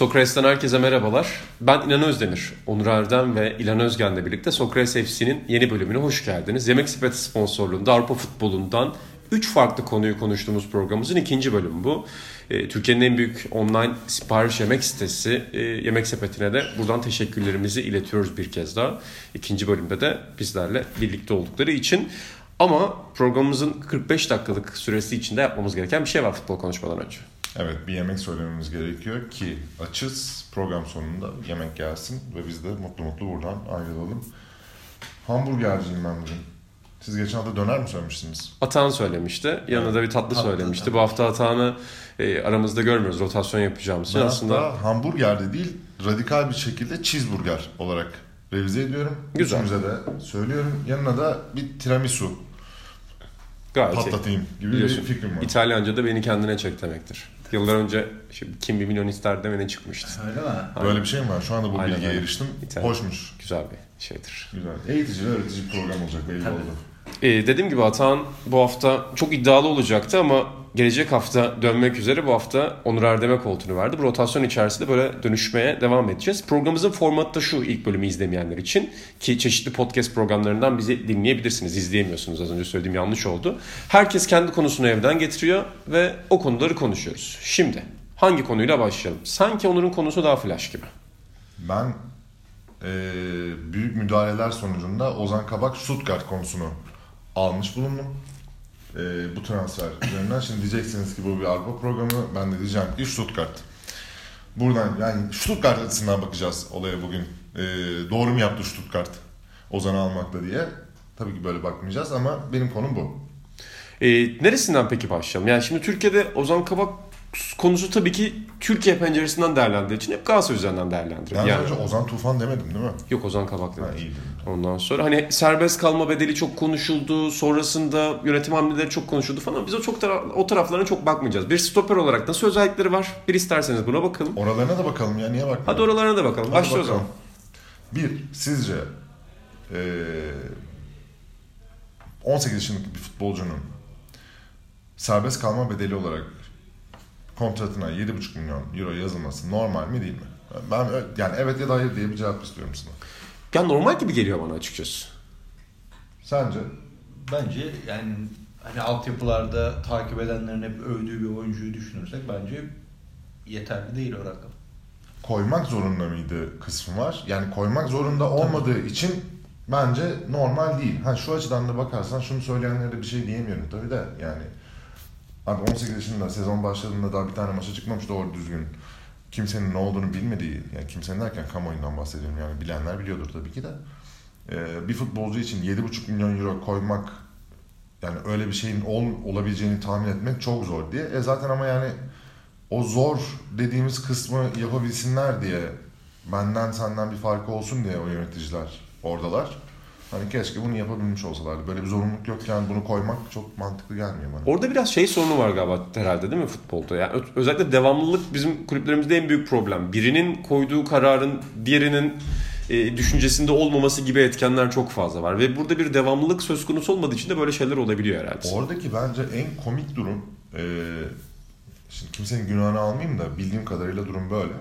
Sokrates'ten herkese merhabalar. Ben İnan Özdemir. Onur Erdem ve İlan Özgen'le birlikte Sokrates FC'nin yeni bölümüne hoş geldiniz. Yemek Sepeti sponsorluğunda Avrupa futbolundan 3 farklı konuyu konuştuğumuz programımızın ikinci bölümü bu. E, Türkiye'nin en büyük online sipariş yemek sitesi e, Yemek Sepeti'ne de buradan teşekkürlerimizi iletiyoruz bir kez daha. İkinci bölümde de bizlerle birlikte oldukları için. Ama programımızın 45 dakikalık süresi içinde yapmamız gereken bir şey var futbol konuşmadan önce. Evet bir yemek söylememiz gerekiyor ki açız program sonunda yemek gelsin ve biz de mutlu mutlu buradan ayrılalım. Hamburgerciyim ben bugün. Siz geçen hafta döner mi söylemiştiniz? Atan söylemişti. Yanında da bir tatlı, Tatlı, söylemişti. tabii. Bu hafta Atan'ı e, aramızda görmüyoruz. Rotasyon yapacağımız için aslında hamburger de değil radikal bir şekilde cheeseburger olarak revize ediyorum. Güzel. Üçümüze de söylüyorum. Yanına da bir tiramisu gayet iyi. patlatayım gibi Biliyorsun, bir fikrim var. İtalyanca da beni kendine çek demektir. Yıllar önce şimdi kim bir milyon ister demene çıkmıştı. Öyle mi? Böyle bir şey mi var? Şu anda bu Aynen bilgiye öyle. eriştim. İtalyan. Hoşmuş. Güzel bir şeydir. Güzel. Eğitici ve öğretici bir program olacak belli oldu. Ee, dediğim gibi Atan bu hafta çok iddialı olacaktı ama gelecek hafta dönmek üzere bu hafta Onur Erdem'e koltuğunu verdi. Bu rotasyon içerisinde böyle dönüşmeye devam edeceğiz. Programımızın formatı da şu ilk bölümü izlemeyenler için ki çeşitli podcast programlarından bizi dinleyebilirsiniz. İzleyemiyorsunuz az önce söylediğim yanlış oldu. Herkes kendi konusunu evden getiriyor ve o konuları konuşuyoruz. Şimdi hangi konuyla başlayalım? Sanki Onur'un konusu daha flash gibi. Ben eee, büyük müdahaleler sonucunda Ozan Kabak Stuttgart konusunu almış bulundum. Eee, bu transfer üzerinden. Şimdi diyeceksiniz ki bu bir Avrupa programı. Ben de diyeceğim ki Stuttgart. Buradan yani Stuttgart açısından bakacağız olaya bugün. Eee, doğru mu yaptı Stuttgart Ozan'ı almakla diye. Tabii ki böyle bakmayacağız ama benim konum bu. Ee, neresinden peki başlayalım? Yani şimdi Türkiye'de Ozan Kabak konusu tabii ki Türkiye penceresinden değerlendirildiği için hep Galatasaray üzerinden değerlendiriyor. Ben Yani, sadece Ozan Tufan demedim değil mi? yok Ozan Kabak Ha, dedim. iyi dedim. Ondan sonra hani serbest kalma bedeli çok konuşuldu. Sonrasında yönetim hamleleri çok konuşuldu falan. Biz o çok tara- o taraflarına çok bakmayacağız. Bir stoper olarak nasıl özellikleri var? Bir isterseniz buna bakalım. Oralarına da bakalım ya niye bakmıyorsun? Hadi oralarına da bakalım. Hadi zaman. bakalım. Bir, sizce eee 18 yaşındaki bir futbolcunun serbest kalma bedeli olarak kontratına 7,5 milyon euro yazılması normal mi değil mi? Ben yani evet ya da hayır diye bir cevap istiyorum sana. Ya normal gibi geliyor bana açıkçası. Sence? Bence yani hani altyapılarda takip edenlerin hep övdüğü bir oyuncuyu düşünürsek bence yeterli değil o rakam. Koymak zorunda mıydı kısmı var. Yani koymak zorunda olmadığı için bence normal değil. Ha şu açıdan da bakarsan şunu söyleyenlere de bir şey diyemiyorum tabii de yani. Abi 18 yaşında sezon başladığında daha bir tane maça çıkmamış doğru düzgün. Kimsenin ne olduğunu bilmediği, yani kimsenin derken kamuoyundan bahsediyorum yani bilenler biliyordur tabii ki de. Ee, bir futbolcu için 7,5 milyon euro koymak yani öyle bir şeyin ol, olabileceğini tahmin etmek çok zor diye. E zaten ama yani o zor dediğimiz kısmı yapabilsinler diye benden senden bir farkı olsun diye o yöneticiler oradalar. Hani keşke bunu yapabilmiş olsalardı. Böyle bir zorunluluk yokken bunu koymak çok mantıklı gelmiyor bana. Orada biraz şey sorunu var galiba herhalde değil mi futbolda? Yani özellikle devamlılık bizim kulüplerimizde en büyük problem. Birinin koyduğu kararın diğerinin e, düşüncesinde olmaması gibi etkenler çok fazla var. Ve burada bir devamlılık söz konusu olmadığı için de böyle şeyler olabiliyor herhalde. Oradaki bence en komik durum eee, şimdi kimsenin günahını almayayım da bildiğim kadarıyla durum böyle.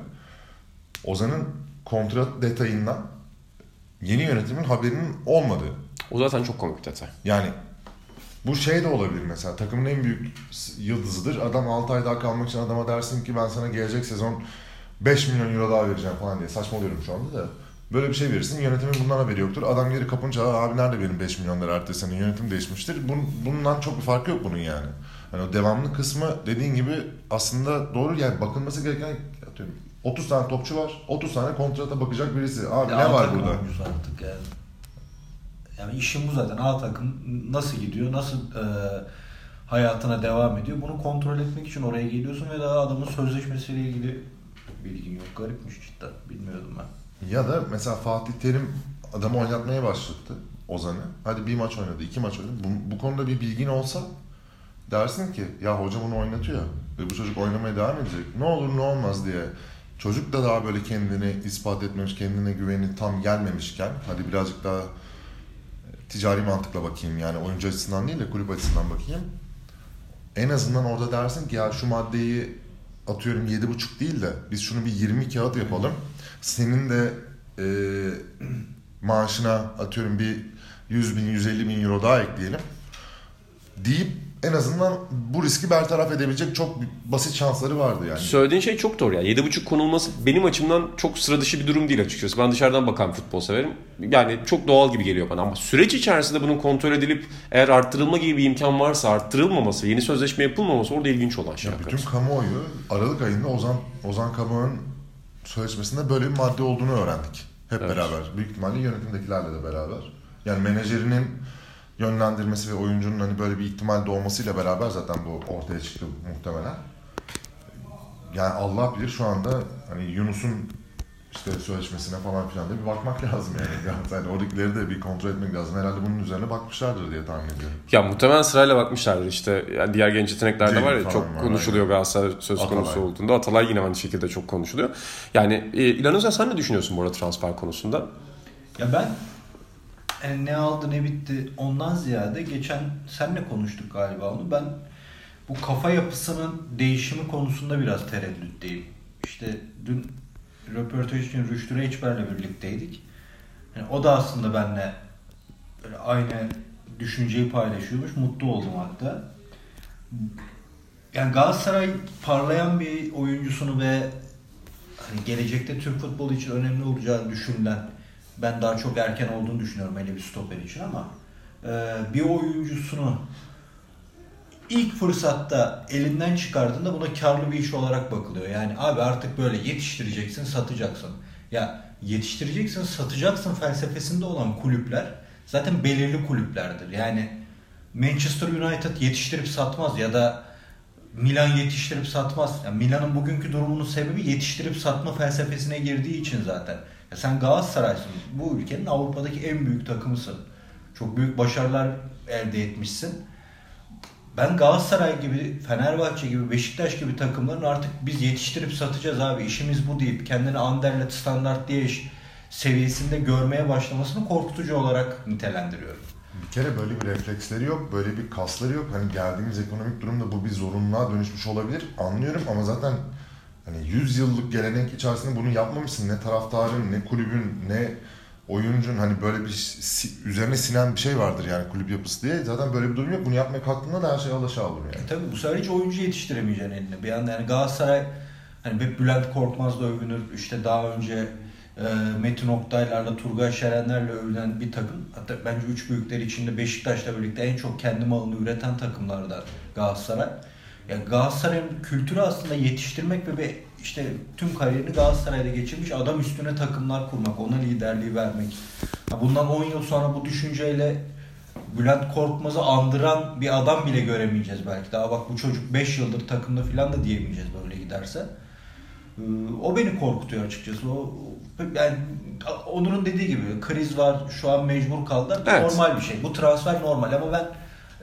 Ozan'ın kontrat detayından yeni yönetimin haberinin olmadığı. O zaten çok komik bir detay. Yani bu şey de olabilir mesela takımın en büyük yıldızıdır. Adam 6 ay daha kalmak için adama dersin ki ben sana gelecek sezon 5 milyon euro daha vereceğim falan diye saçmalıyorum şu anda da. Böyle bir şey verirsin yönetimin bundan haberi yoktur. Adam geri kapınca "Aa, abi nerede benim 5 milyon lira ertesi sene yönetim değişmiştir. Bun, bundan çok bir farkı yok bunun yani. Hani o devamlı kısmı dediğin gibi aslında doğru yani bakılması gereken atıyorum 30 tane topçu var. 30 tane kontrata bakacak birisi. Abi Ya ne var burada? artık yani. Yani işin bu zaten. A takım nasıl gidiyor, nasıl e, hayatına devam ediyor. Bunu kontrol etmek için oraya geliyorsun ve daha adamın sözleşmesiyle ilgili bilgin yok. Garipmiş cidden. Bilmiyordum ben. Ya da mesela Fatih Terim adamı oynatmaya başlattı Ozan'ı. Hadi bir maç oynadı, iki maç oynadı. Bu, bu konuda bir bilgin olsa dersin ki ya hoca bunu oynatıyor ve bu çocuk oynamaya devam edecek. Ne olur ne olmaz diye. Çocuk da daha böyle kendini ispat etmemiş, kendine güveni tam gelmemişken hadi birazcık daha ticari mantıkla bakayım yani oyuncu açısından değil de kulüp açısından bakayım. En azından orada dersin ki ya şu maddeyi atıyorum 7,5 değil de biz şunu bir 20 kağıt yapalım. Senin de e, maaşına atıyorum bir 100 bin 150 bin euro daha ekleyelim deyip en azından bu riski bertaraf edebilecek çok basit şansları vardı yani. Söylediğin şey çok doğru ya. 7.5 konulması benim açımdan çok sıra dışı bir durum değil açıkçası. Ben dışarıdan bakan futbol severim. Yani çok doğal gibi geliyor bana ama süreç içerisinde bunun kontrol edilip eğer arttırılma gibi bir imkan varsa arttırılmaması, yeni sözleşme yapılmaması orada ilginç olan şey. Ya bütün kamuoyu Aralık ayında Ozan Ozan Kabak'ın sözleşmesinde böyle bir madde olduğunu öğrendik. Hep Evet. beraber. Büyük ihtimalle yönetimdekilerle de beraber. Yani menajerinin yönlendirmesi ve oyuncunun hani böyle bir ihtimal doğmasıyla beraber zaten bu ortaya çıktı muhtemelen. Yani Allah bilir şu anda hani Yunus'un işte sözleşmesine falan filan da bir bakmak lazım yani. yani oradakileri de bir kontrol etmek lazım. Herhalde bunun üzerine bakmışlardır diye tahmin ediyorum. Ya muhtemelen sırayla bakmışlardır işte. Yani diğer genç yetenekler de var ya çok var, konuşuluyor Galatasaray söz Atalay. konusu olduğunda. Atalay yine aynı şekilde çok konuşuluyor. Yani e, İlhan Özel sen ne düşünüyorsun bu arada transfer konusunda? Ya ben yani ne aldı ne bitti ondan ziyade geçen senle konuştuk galiba onu. Ben bu kafa yapısının değişimi konusunda biraz tereddütteyim. İşte dün röportaj için Rüştü Reçber'le birlikteydik. Yani o da aslında benimle aynı düşünceyi paylaşıyormuş. Mutlu oldum hatta. Yani Galatasaray parlayan bir oyuncusunu ve hani gelecekte Türk futbolu için önemli olacağı düşünülen ben daha çok erken olduğunu düşünüyorum hele bir stoper için ama e, bir oyuncusunu ilk fırsatta elinden çıkardığında buna karlı bir iş olarak bakılıyor. Yani abi artık böyle yetiştireceksin, satacaksın. Ya yetiştireceksin, satacaksın felsefesinde olan kulüpler zaten belirli kulüplerdir. Yani Manchester United yetiştirip satmaz ya da Milan yetiştirip satmaz. Yani Milan'ın bugünkü durumunun sebebi yetiştirip satma felsefesine girdiği için zaten. Ya sen Galatasaray'sın. Bu ülkenin Avrupa'daki en büyük takımısın. Çok büyük başarılar elde etmişsin. Ben Galatasaray gibi, Fenerbahçe gibi, Beşiktaş gibi takımların artık biz yetiştirip satacağız abi işimiz bu deyip kendini Anderlet standart diye iş seviyesinde görmeye başlamasını korkutucu olarak nitelendiriyorum. Bir kere böyle bir refleksleri yok, böyle bir kasları yok. Hani geldiğimiz ekonomik durumda bu bir zorunluluğa dönüşmüş olabilir. Anlıyorum ama zaten hani 100 yıllık gelenek içerisinde bunu yapmamışsın. Ne taraftarın, ne kulübün, ne oyuncun hani böyle bir üzerine sinen bir şey vardır yani kulüp yapısı diye. Zaten böyle bir durum yok. Bunu yapmaya kalktığında da her şey alaşağı olur yani. E tabii bu sefer hiç oyuncu yetiştiremeyeceksin eline. Bir yanda yani Galatasaray hani hep Bülent Korkmaz'la övünür. İşte daha önce e, Metin Oktaylarla, Turgay Şerenlerle övülen bir takım. Hatta bence üç büyükler içinde Beşiktaş'la birlikte en çok kendi malını üreten takımlardan Galatasaray. Yani Galatasaray'ın kültürü aslında yetiştirmek ve işte tüm kariyerini Galatasaray'da geçirmiş adam üstüne takımlar kurmak, ona liderliği vermek. Bundan 10 yıl sonra bu düşünceyle Bülent Korkmaz'ı andıran bir adam bile göremeyeceğiz belki. Daha bak bu çocuk 5 yıldır takımda falan da diyemeyeceğiz böyle giderse. Ee, O beni korkutuyor açıkçası. O yani Onur'un dediği gibi kriz var. Şu an mecbur kaldılar. Evet. Normal bir şey. Bu transfer normal ama ben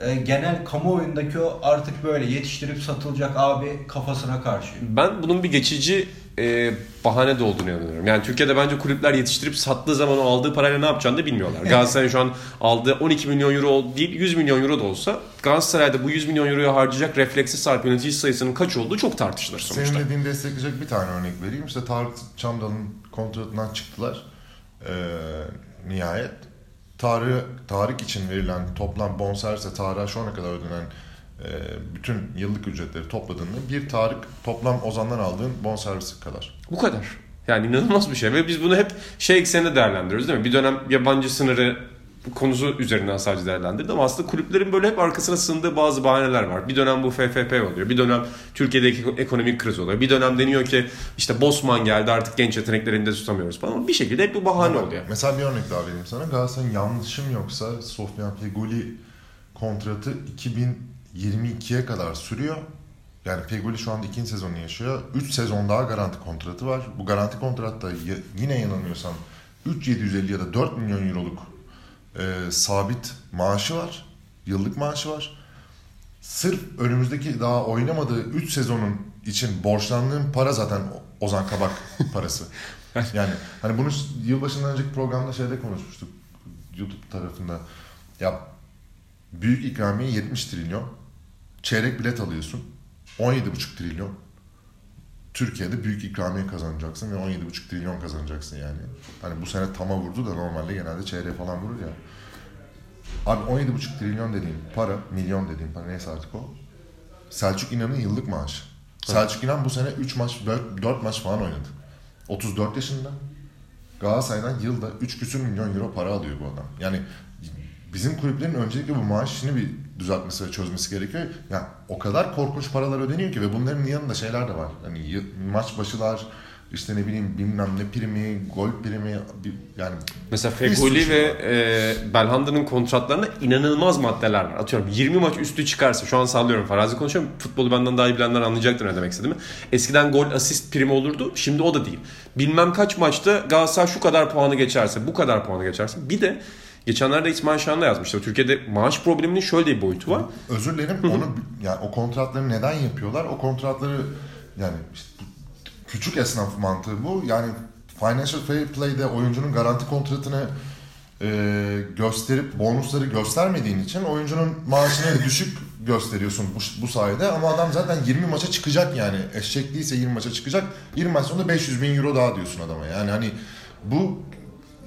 genel kamuoyundaki o artık böyle yetiştirip satılacak abi kafasına karşıyım. Ben bunun bir geçici e, bahane de olduğunu inanıyorum. Yani Türkiye'de bence kulüpler yetiştirip sattığı zaman o aldığı parayla ne yapacağını da bilmiyorlar. Galatasaray şu an aldığı 12 milyon euro değil 100 milyon euro da olsa Galatasaray'da bu 100 milyon euroyu harcayacak refleksi sahip yönetici sayısının kaç olduğu çok tartışılır sonuçta. Senin dediğini destekleyecek bir tane örnek vereyim. İşte Tarık Çamdal'ın kontratından çıktılar. Ee, nihayet. Tarık, Tarık için verilen toplam bonservisle Tarık'a şu ana kadar ödenen e, bütün yıllık ücretleri topladığında bir Tarık toplam Ozan'dan aldığın bonservisi kadar. Bu kadar. Yani inanılmaz bir şey ve biz bunu hep şey ekseninde değerlendiriyoruz değil mi? Bir dönem yabancı sınırı konusu üzerinden sadece değerlendirdi ama aslında kulüplerin böyle hep arkasına sığındığı bazı bahaneler var. Bir dönem bu FFP oluyor. Bir dönem Türkiye'deki ekonomik kriz oluyor. Bir dönem deniyor ki işte Bosman geldi artık genç yeteneklerini de tutamıyoruz falan. Ama bir şekilde hep bir bahane oluyor. Mesela bir örnek daha vereyim sana. Galatasaray'ın yanlışım yoksa Sofyan Feguli kontratı 2022'ye kadar sürüyor. Yani Feguli şu anda ikinci sezonunu yaşıyor. 3 sezon daha garanti kontratı var. Bu garanti kontratta yine yanılmıyorsam 3750 ya da 4 milyon euroluk e, sabit maaşı var. Yıllık maaşı var. Sırf önümüzdeki daha oynamadığı 3 sezonun için borçlandığım para zaten Ozan Kabak parası. Yani hani bunu yılbaşından önceki programda şeyde konuşmuştuk YouTube tarafında. Ya büyük ikramiye 70 trilyon. Çeyrek bilet alıyorsun. 17,5 trilyon. Türkiye'de büyük ikramiye kazanacaksın ve 17,5 trilyon kazanacaksın yani. Hani bu sene tama vurdu da normalde genelde çeyreğe falan vurur ya. Abi 17,5 trilyon dediğim para, milyon dediğim para neyse artık o. Selçuk İnan'ın yıllık maaşı. Selçuk İnan bu sene 3 maç, 4, 4 maç falan oynadı. 34 yaşında. Galatasaray'dan yılda 3 küsür milyon euro para alıyor bu adam. Yani bizim kulüplerin öncelikle bu maaş işini bir düzeltmesi ve çözmesi gerekiyor. Yani o kadar korkunç paralar ödeniyor ki ve bunların yanında şeyler de var. Hani maç başılar, işte ne bileyim bilmem ne primi, gol primi yani mesela Fegoli ve e, Belhanda'nın kontratlarında inanılmaz maddeler var. Atıyorum 20 maç üstü çıkarsa şu an sallıyorum farazi konuşuyorum. Futbolu benden daha iyi bilenler anlayacaktır ne demek istediğimi. Eskiden gol asist primi olurdu. Şimdi o da değil. Bilmem kaç maçta Galatasaray şu kadar puanı geçerse, bu kadar puanı geçerse. Bir de Geçenlerde İsmail Şahan da yazmıştı. Türkiye'de maaş probleminin şöyle bir boyutu var. Özür dilerim. onu yani o kontratları neden yapıyorlar? O kontratları yani işte küçük esnaf mantığı bu. Yani Financial Fair Play'de oyuncunun garanti kontratını e, gösterip bonusları göstermediğin için oyuncunun maaşını düşük gösteriyorsun bu, bu sayede ama adam zaten 20 maça çıkacak yani eşek değilse 20 maça çıkacak 20 maç sonunda 500 bin euro daha diyorsun adama yani hani bu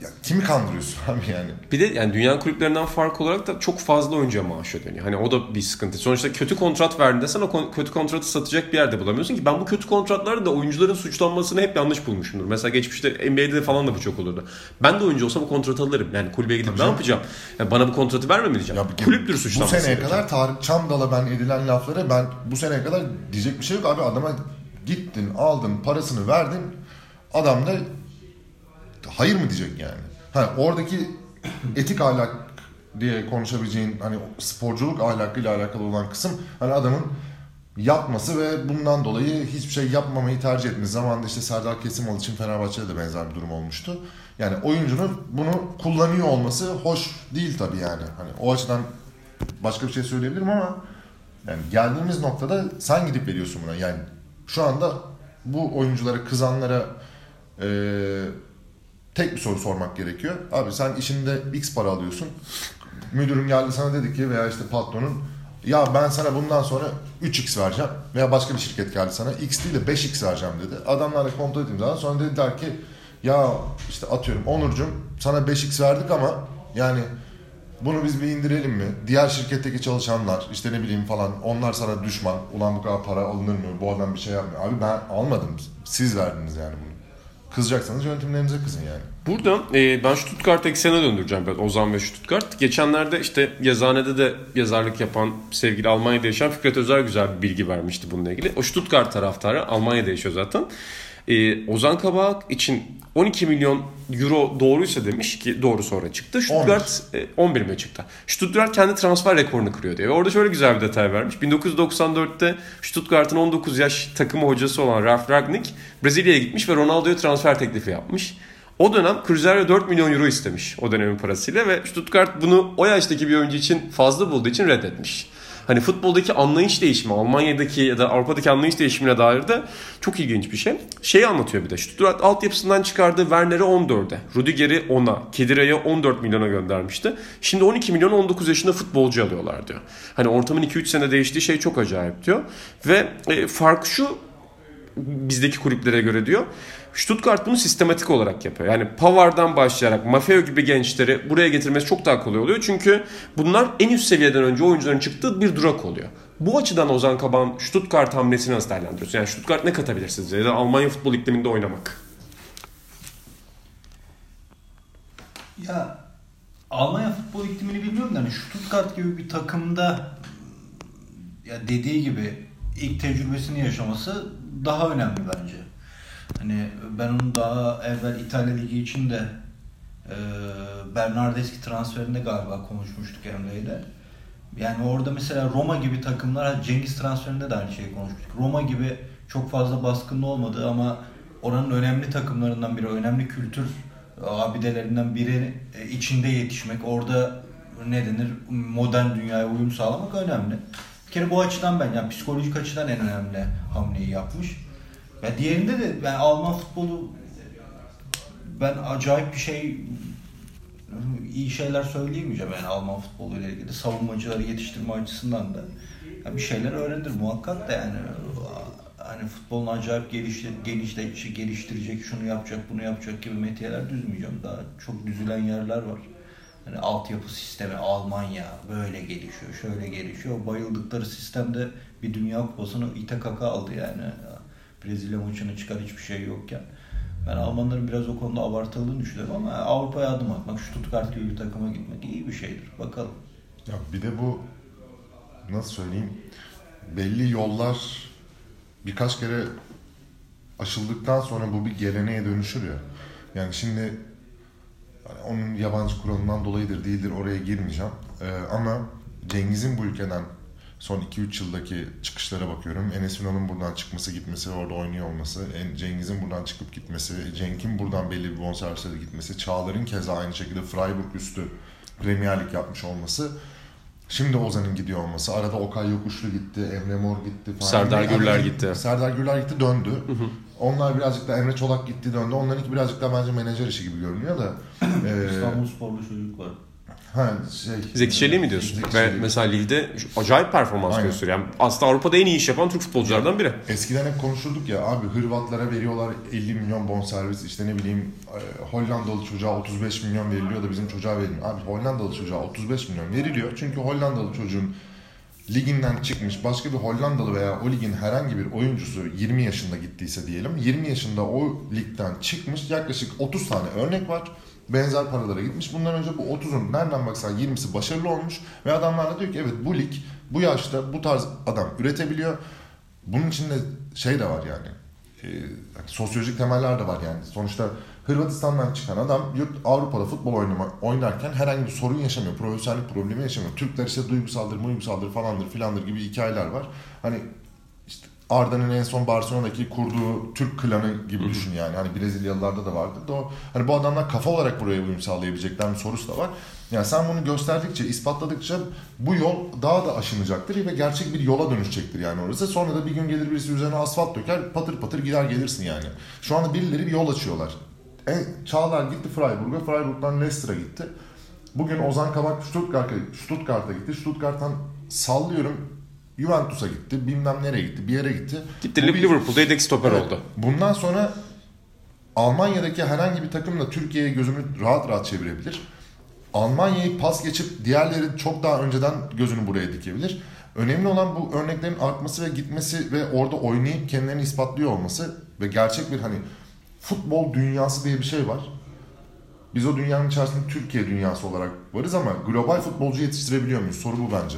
ya kimi kandırıyorsun abi yani? Bir de yani dünya kulüplerinden fark olarak da çok fazla oyuncuya maaş ödeniyor. Hani o da bir sıkıntı. Sonuçta kötü kontrat verdin desen o kötü kontratı satacak bir yerde bulamıyorsun ki ben bu kötü kontratlarda da oyuncuların suçlanmasını hep yanlış bulmuşumdur. Mesela geçmişte NBA'de falan da bu çok olurdu. Ben de oyuncu olsam bu kontratı alırım. Yani kulübe gidip Tabii ne yapacağım? Yani bana bu kontratı verme mi diyeceğim? Ya, Kulüptür suçlanması. Bu seneye gerekiyor. kadar Tarık Çamdal'a ben edilen lafları ben bu seneye kadar diyecek bir şey yok abi adama gittin aldın parasını verdin adam da hayır mı diyecek yani? Ha, oradaki etik ahlak diye konuşabileceğin hani sporculuk ahlakıyla alakalı olan kısım hani adamın yapması ve bundan dolayı hiçbir şey yapmamayı tercih etmesi. Zamanında işte Serdar Kesimoğlu için Fenerbahçe'de de benzer bir durum olmuştu. Yani oyuncunun bunu kullanıyor olması hoş değil tabii yani. Hani o açıdan başka bir şey söyleyebilirim ama yani geldiğimiz noktada sen gidip veriyorsun buna. Yani şu anda bu oyunculara, kızanlara eee tek bir soru sormak gerekiyor. Abi sen işinde X para alıyorsun. Müdürün geldi sana dedi ki veya işte patronun ya ben sana bundan sonra 3x vereceğim veya başka bir şirket geldi sana x değil de 5x vereceğim dedi. Adamlarla kontrol ettiğim zaman sonra dediler ki ya işte atıyorum Onurcuğum sana 5x verdik ama yani bunu biz bir indirelim mi? Diğer şirketteki çalışanlar işte ne bileyim falan onlar sana düşman. Ulan bu kadar para alınır mı? Bu adam bir şey yapmıyor. Abi ben almadım. Siz verdiniz yani bunu. Kızacaksanız yönetimlerinize kızın yani. Burada e, ben Stuttgart eksene döndüreceğim biraz Ozan ve Stuttgart. Geçenlerde işte yazanede de yazarlık yapan sevgili Almanya'da yaşayan Fikret Özer güzel bir bilgi vermişti bununla ilgili. O Stuttgart taraftarı Almanya'da yaşıyor zaten. E, Ozan Kabak için 12 milyon euro doğruysa demiş ki doğru sonra çıktı. Stuttgart 11, e, 11 mi çıktı? Stuttgart kendi transfer rekorunu kırıyor diyor. Ve orada şöyle güzel bir detay vermiş. 1994'te Stuttgart'ın 19 yaş takımı hocası olan Ralf Ragnick Brezilya'ya gitmiş ve Ronaldo'ya transfer teklifi yapmış. O dönem Cruzeiro 4 milyon euro istemiş o dönemin parasıyla ve Stuttgart bunu o yaştaki bir oyuncu için fazla bulduğu için reddetmiş hani futboldaki anlayış değişimi, Almanya'daki ya da Avrupa'daki anlayış değişimine dair de çok ilginç bir şey. Şeyi anlatıyor bir de. Stuttgart altyapısından çıkardığı Werner'i 14'e, Rudiger'i 10'a, Kedire'ye 14 milyona göndermişti. Şimdi 12 milyon 19 yaşında futbolcu alıyorlar diyor. Hani ortamın 2-3 sene değiştiği şey çok acayip diyor. Ve e, fark şu bizdeki kulüplere göre diyor. Stuttgart bunu sistematik olarak yapıyor. Yani Pavard'dan başlayarak Maffeo gibi gençleri buraya getirmesi çok daha kolay oluyor. Çünkü bunlar en üst seviyeden önce oyuncuların çıktığı bir durak oluyor. Bu açıdan Ozan Kaban Stuttgart hamlesini nasıl değerlendiriyorsun? Yani Stuttgart ne katabilir sizce? Ya da Almanya futbol ikliminde oynamak. Ya Almanya futbol iklimini bilmiyorum da hani Stuttgart gibi bir takımda ya dediği gibi ilk tecrübesini yaşaması daha önemli bence. Hani ben onu daha evvel İtalya Ligi için de e, Bernardeschi transferinde galiba konuşmuştuk Emre ile. Yani orada mesela Roma gibi takımlar, Cengiz transferinde de aynı şeyi konuşmuştuk. Roma gibi çok fazla baskınlı olmadığı ama oranın önemli takımlarından biri, önemli kültür abidelerinden biri e, içinde yetişmek, orada ne denir modern dünyaya uyum sağlamak önemli. Bir kere bu açıdan ben yani psikolojik açıdan en önemli hamleyi yapmış. Ya diğerinde de ben Alman futbolu ben acayip bir şey iyi şeyler söyleyemeyeceğim yani Alman futbolu ile ilgili savunmacıları yetiştirme açısından da yani bir şeyler öğrenir muhakkak da yani hani futbolun acayip geliştir, genişle, şey, geliştirecek, şunu yapacak, bunu yapacak gibi metiyeler düzmeyeceğim. Daha çok düzülen yerler var. Hani altyapı sistemi Almanya böyle gelişiyor, şöyle gelişiyor. Bayıldıkları sistemde bir dünya kupasını ite kaka aldı yani. Brezilya maçını çıkar hiçbir şey yokken. Ben Almanların biraz o konuda abartıldığını düşünüyorum ama Avrupa'ya adım atmak, Stuttgart gibi bir takıma gitmek iyi bir şeydir. Bakalım. Ya bir de bu nasıl söyleyeyim belli yollar birkaç kere aşıldıktan sonra bu bir geleneğe dönüşür ya. Yani şimdi yani onun yabancı kuralından dolayıdır değildir oraya girmeyeceğim. Ee, ama Cengiz'in bu ülkeden son 2-3 yıldaki çıkışlara bakıyorum. Enes Ünal'ın buradan çıkması gitmesi, orada oynuyor olması, Cengiz'in buradan çıkıp gitmesi, Cenk'in buradan belli bir bonservisle gitmesi, Çağlar'ın keza aynı şekilde Freiburg üstü Premier Lig yapmış olması. Şimdi Ozan'ın gidiyor olması. Arada Okay Yokuşlu gitti, Emre Mor gitti falan. Serdar Gürler Yani gitti. Serdar Gürler gitti döndü. Onlar birazcık da Emre Çolak gitti döndü. Onlarınki birazcık da bence menajer işi gibi görünüyor da. Ee, İstanbul sporlu çocuk var. Ha, şey, Zeki Çelik'i mi diyorsun? Zeki Ve mesela Lille'de acayip performans Aynen. gösteriyor. Yani aslında Avrupa'da en iyi iş yapan Türk futbolculardan biri. Eskiden hep konuşurduk ya abi Hırvatlara veriyorlar 50 milyon bonservis işte ne bileyim e, Hollandalı çocuğa 35 milyon veriliyor da bizim çocuğa verilmiyor. Abi Hollandalı çocuğa 35 milyon veriliyor çünkü Hollandalı çocuğun liginden çıkmış başka bir Hollandalı veya o ligin herhangi bir oyuncusu 20 yaşında gittiyse diyelim 20 yaşında o ligden çıkmış yaklaşık 30 tane örnek var. Benzer paralara gitmiş. Bundan önce bu 30'un nereden baksan 20'si başarılı olmuş ve adamlar da diyor ki evet bu lig bu yaşta bu tarz adam üretebiliyor. Bunun içinde şey de var yani. E, hani sosyolojik temeller de var yani. Sonuçta Hırvatistan'dan çıkan adam yurt Avrupa'da futbol oynama, oynarken herhangi bir sorun yaşamıyor. Profesyonellik problemi yaşamıyor. Türkler işte duygusaldır, duygusaldır falandır filandır gibi hikayeler var. Hani Arda'nın en son Barcelona'daki kurduğu Türk klanı gibi düşün yani. Hani Brezilyalılarda da vardı da o. Hani bu adamlar kafa olarak buraya uyum sağlayabilecekler bir sorusu da var. Yani sen bunu gösterdikçe, ispatladıkça bu yol daha da aşınacaktır ve gerçek bir yola dönüşecektir yani orası. Sonra da bir gün gelir birisi üzerine asfalt döker, patır patır gider gelirsin yani. Şu anda birileri bir yol açıyorlar. En, Çağlar gitti Freiburg'a, Freiburg'dan Leicester'a gitti. Bugün Ozan Kabak Stuttgart'a, Stuttgart'a gitti. Stuttgart'tan sallıyorum Juventus'a gitti, bilmem nereye gitti, bir yere gitti. Gitti Bu Liverpool'da yedek stoper Evet. oldu. Bundan sonra Almanya'daki herhangi bir takım da Türkiye'ye gözünü rahat rahat çevirebilir. Almanya'yı pas geçip diğerleri çok daha önceden gözünü buraya dikebilir. Önemli olan bu örneklerin artması ve gitmesi ve orada oynayıp kendilerini ispatlıyor olması ve gerçek bir hani futbol dünyası diye bir şey var. Biz o dünyanın içerisinde Türkiye dünyası olarak varız ama global futbolcu yetiştirebiliyor muyuz? Soru bu bence.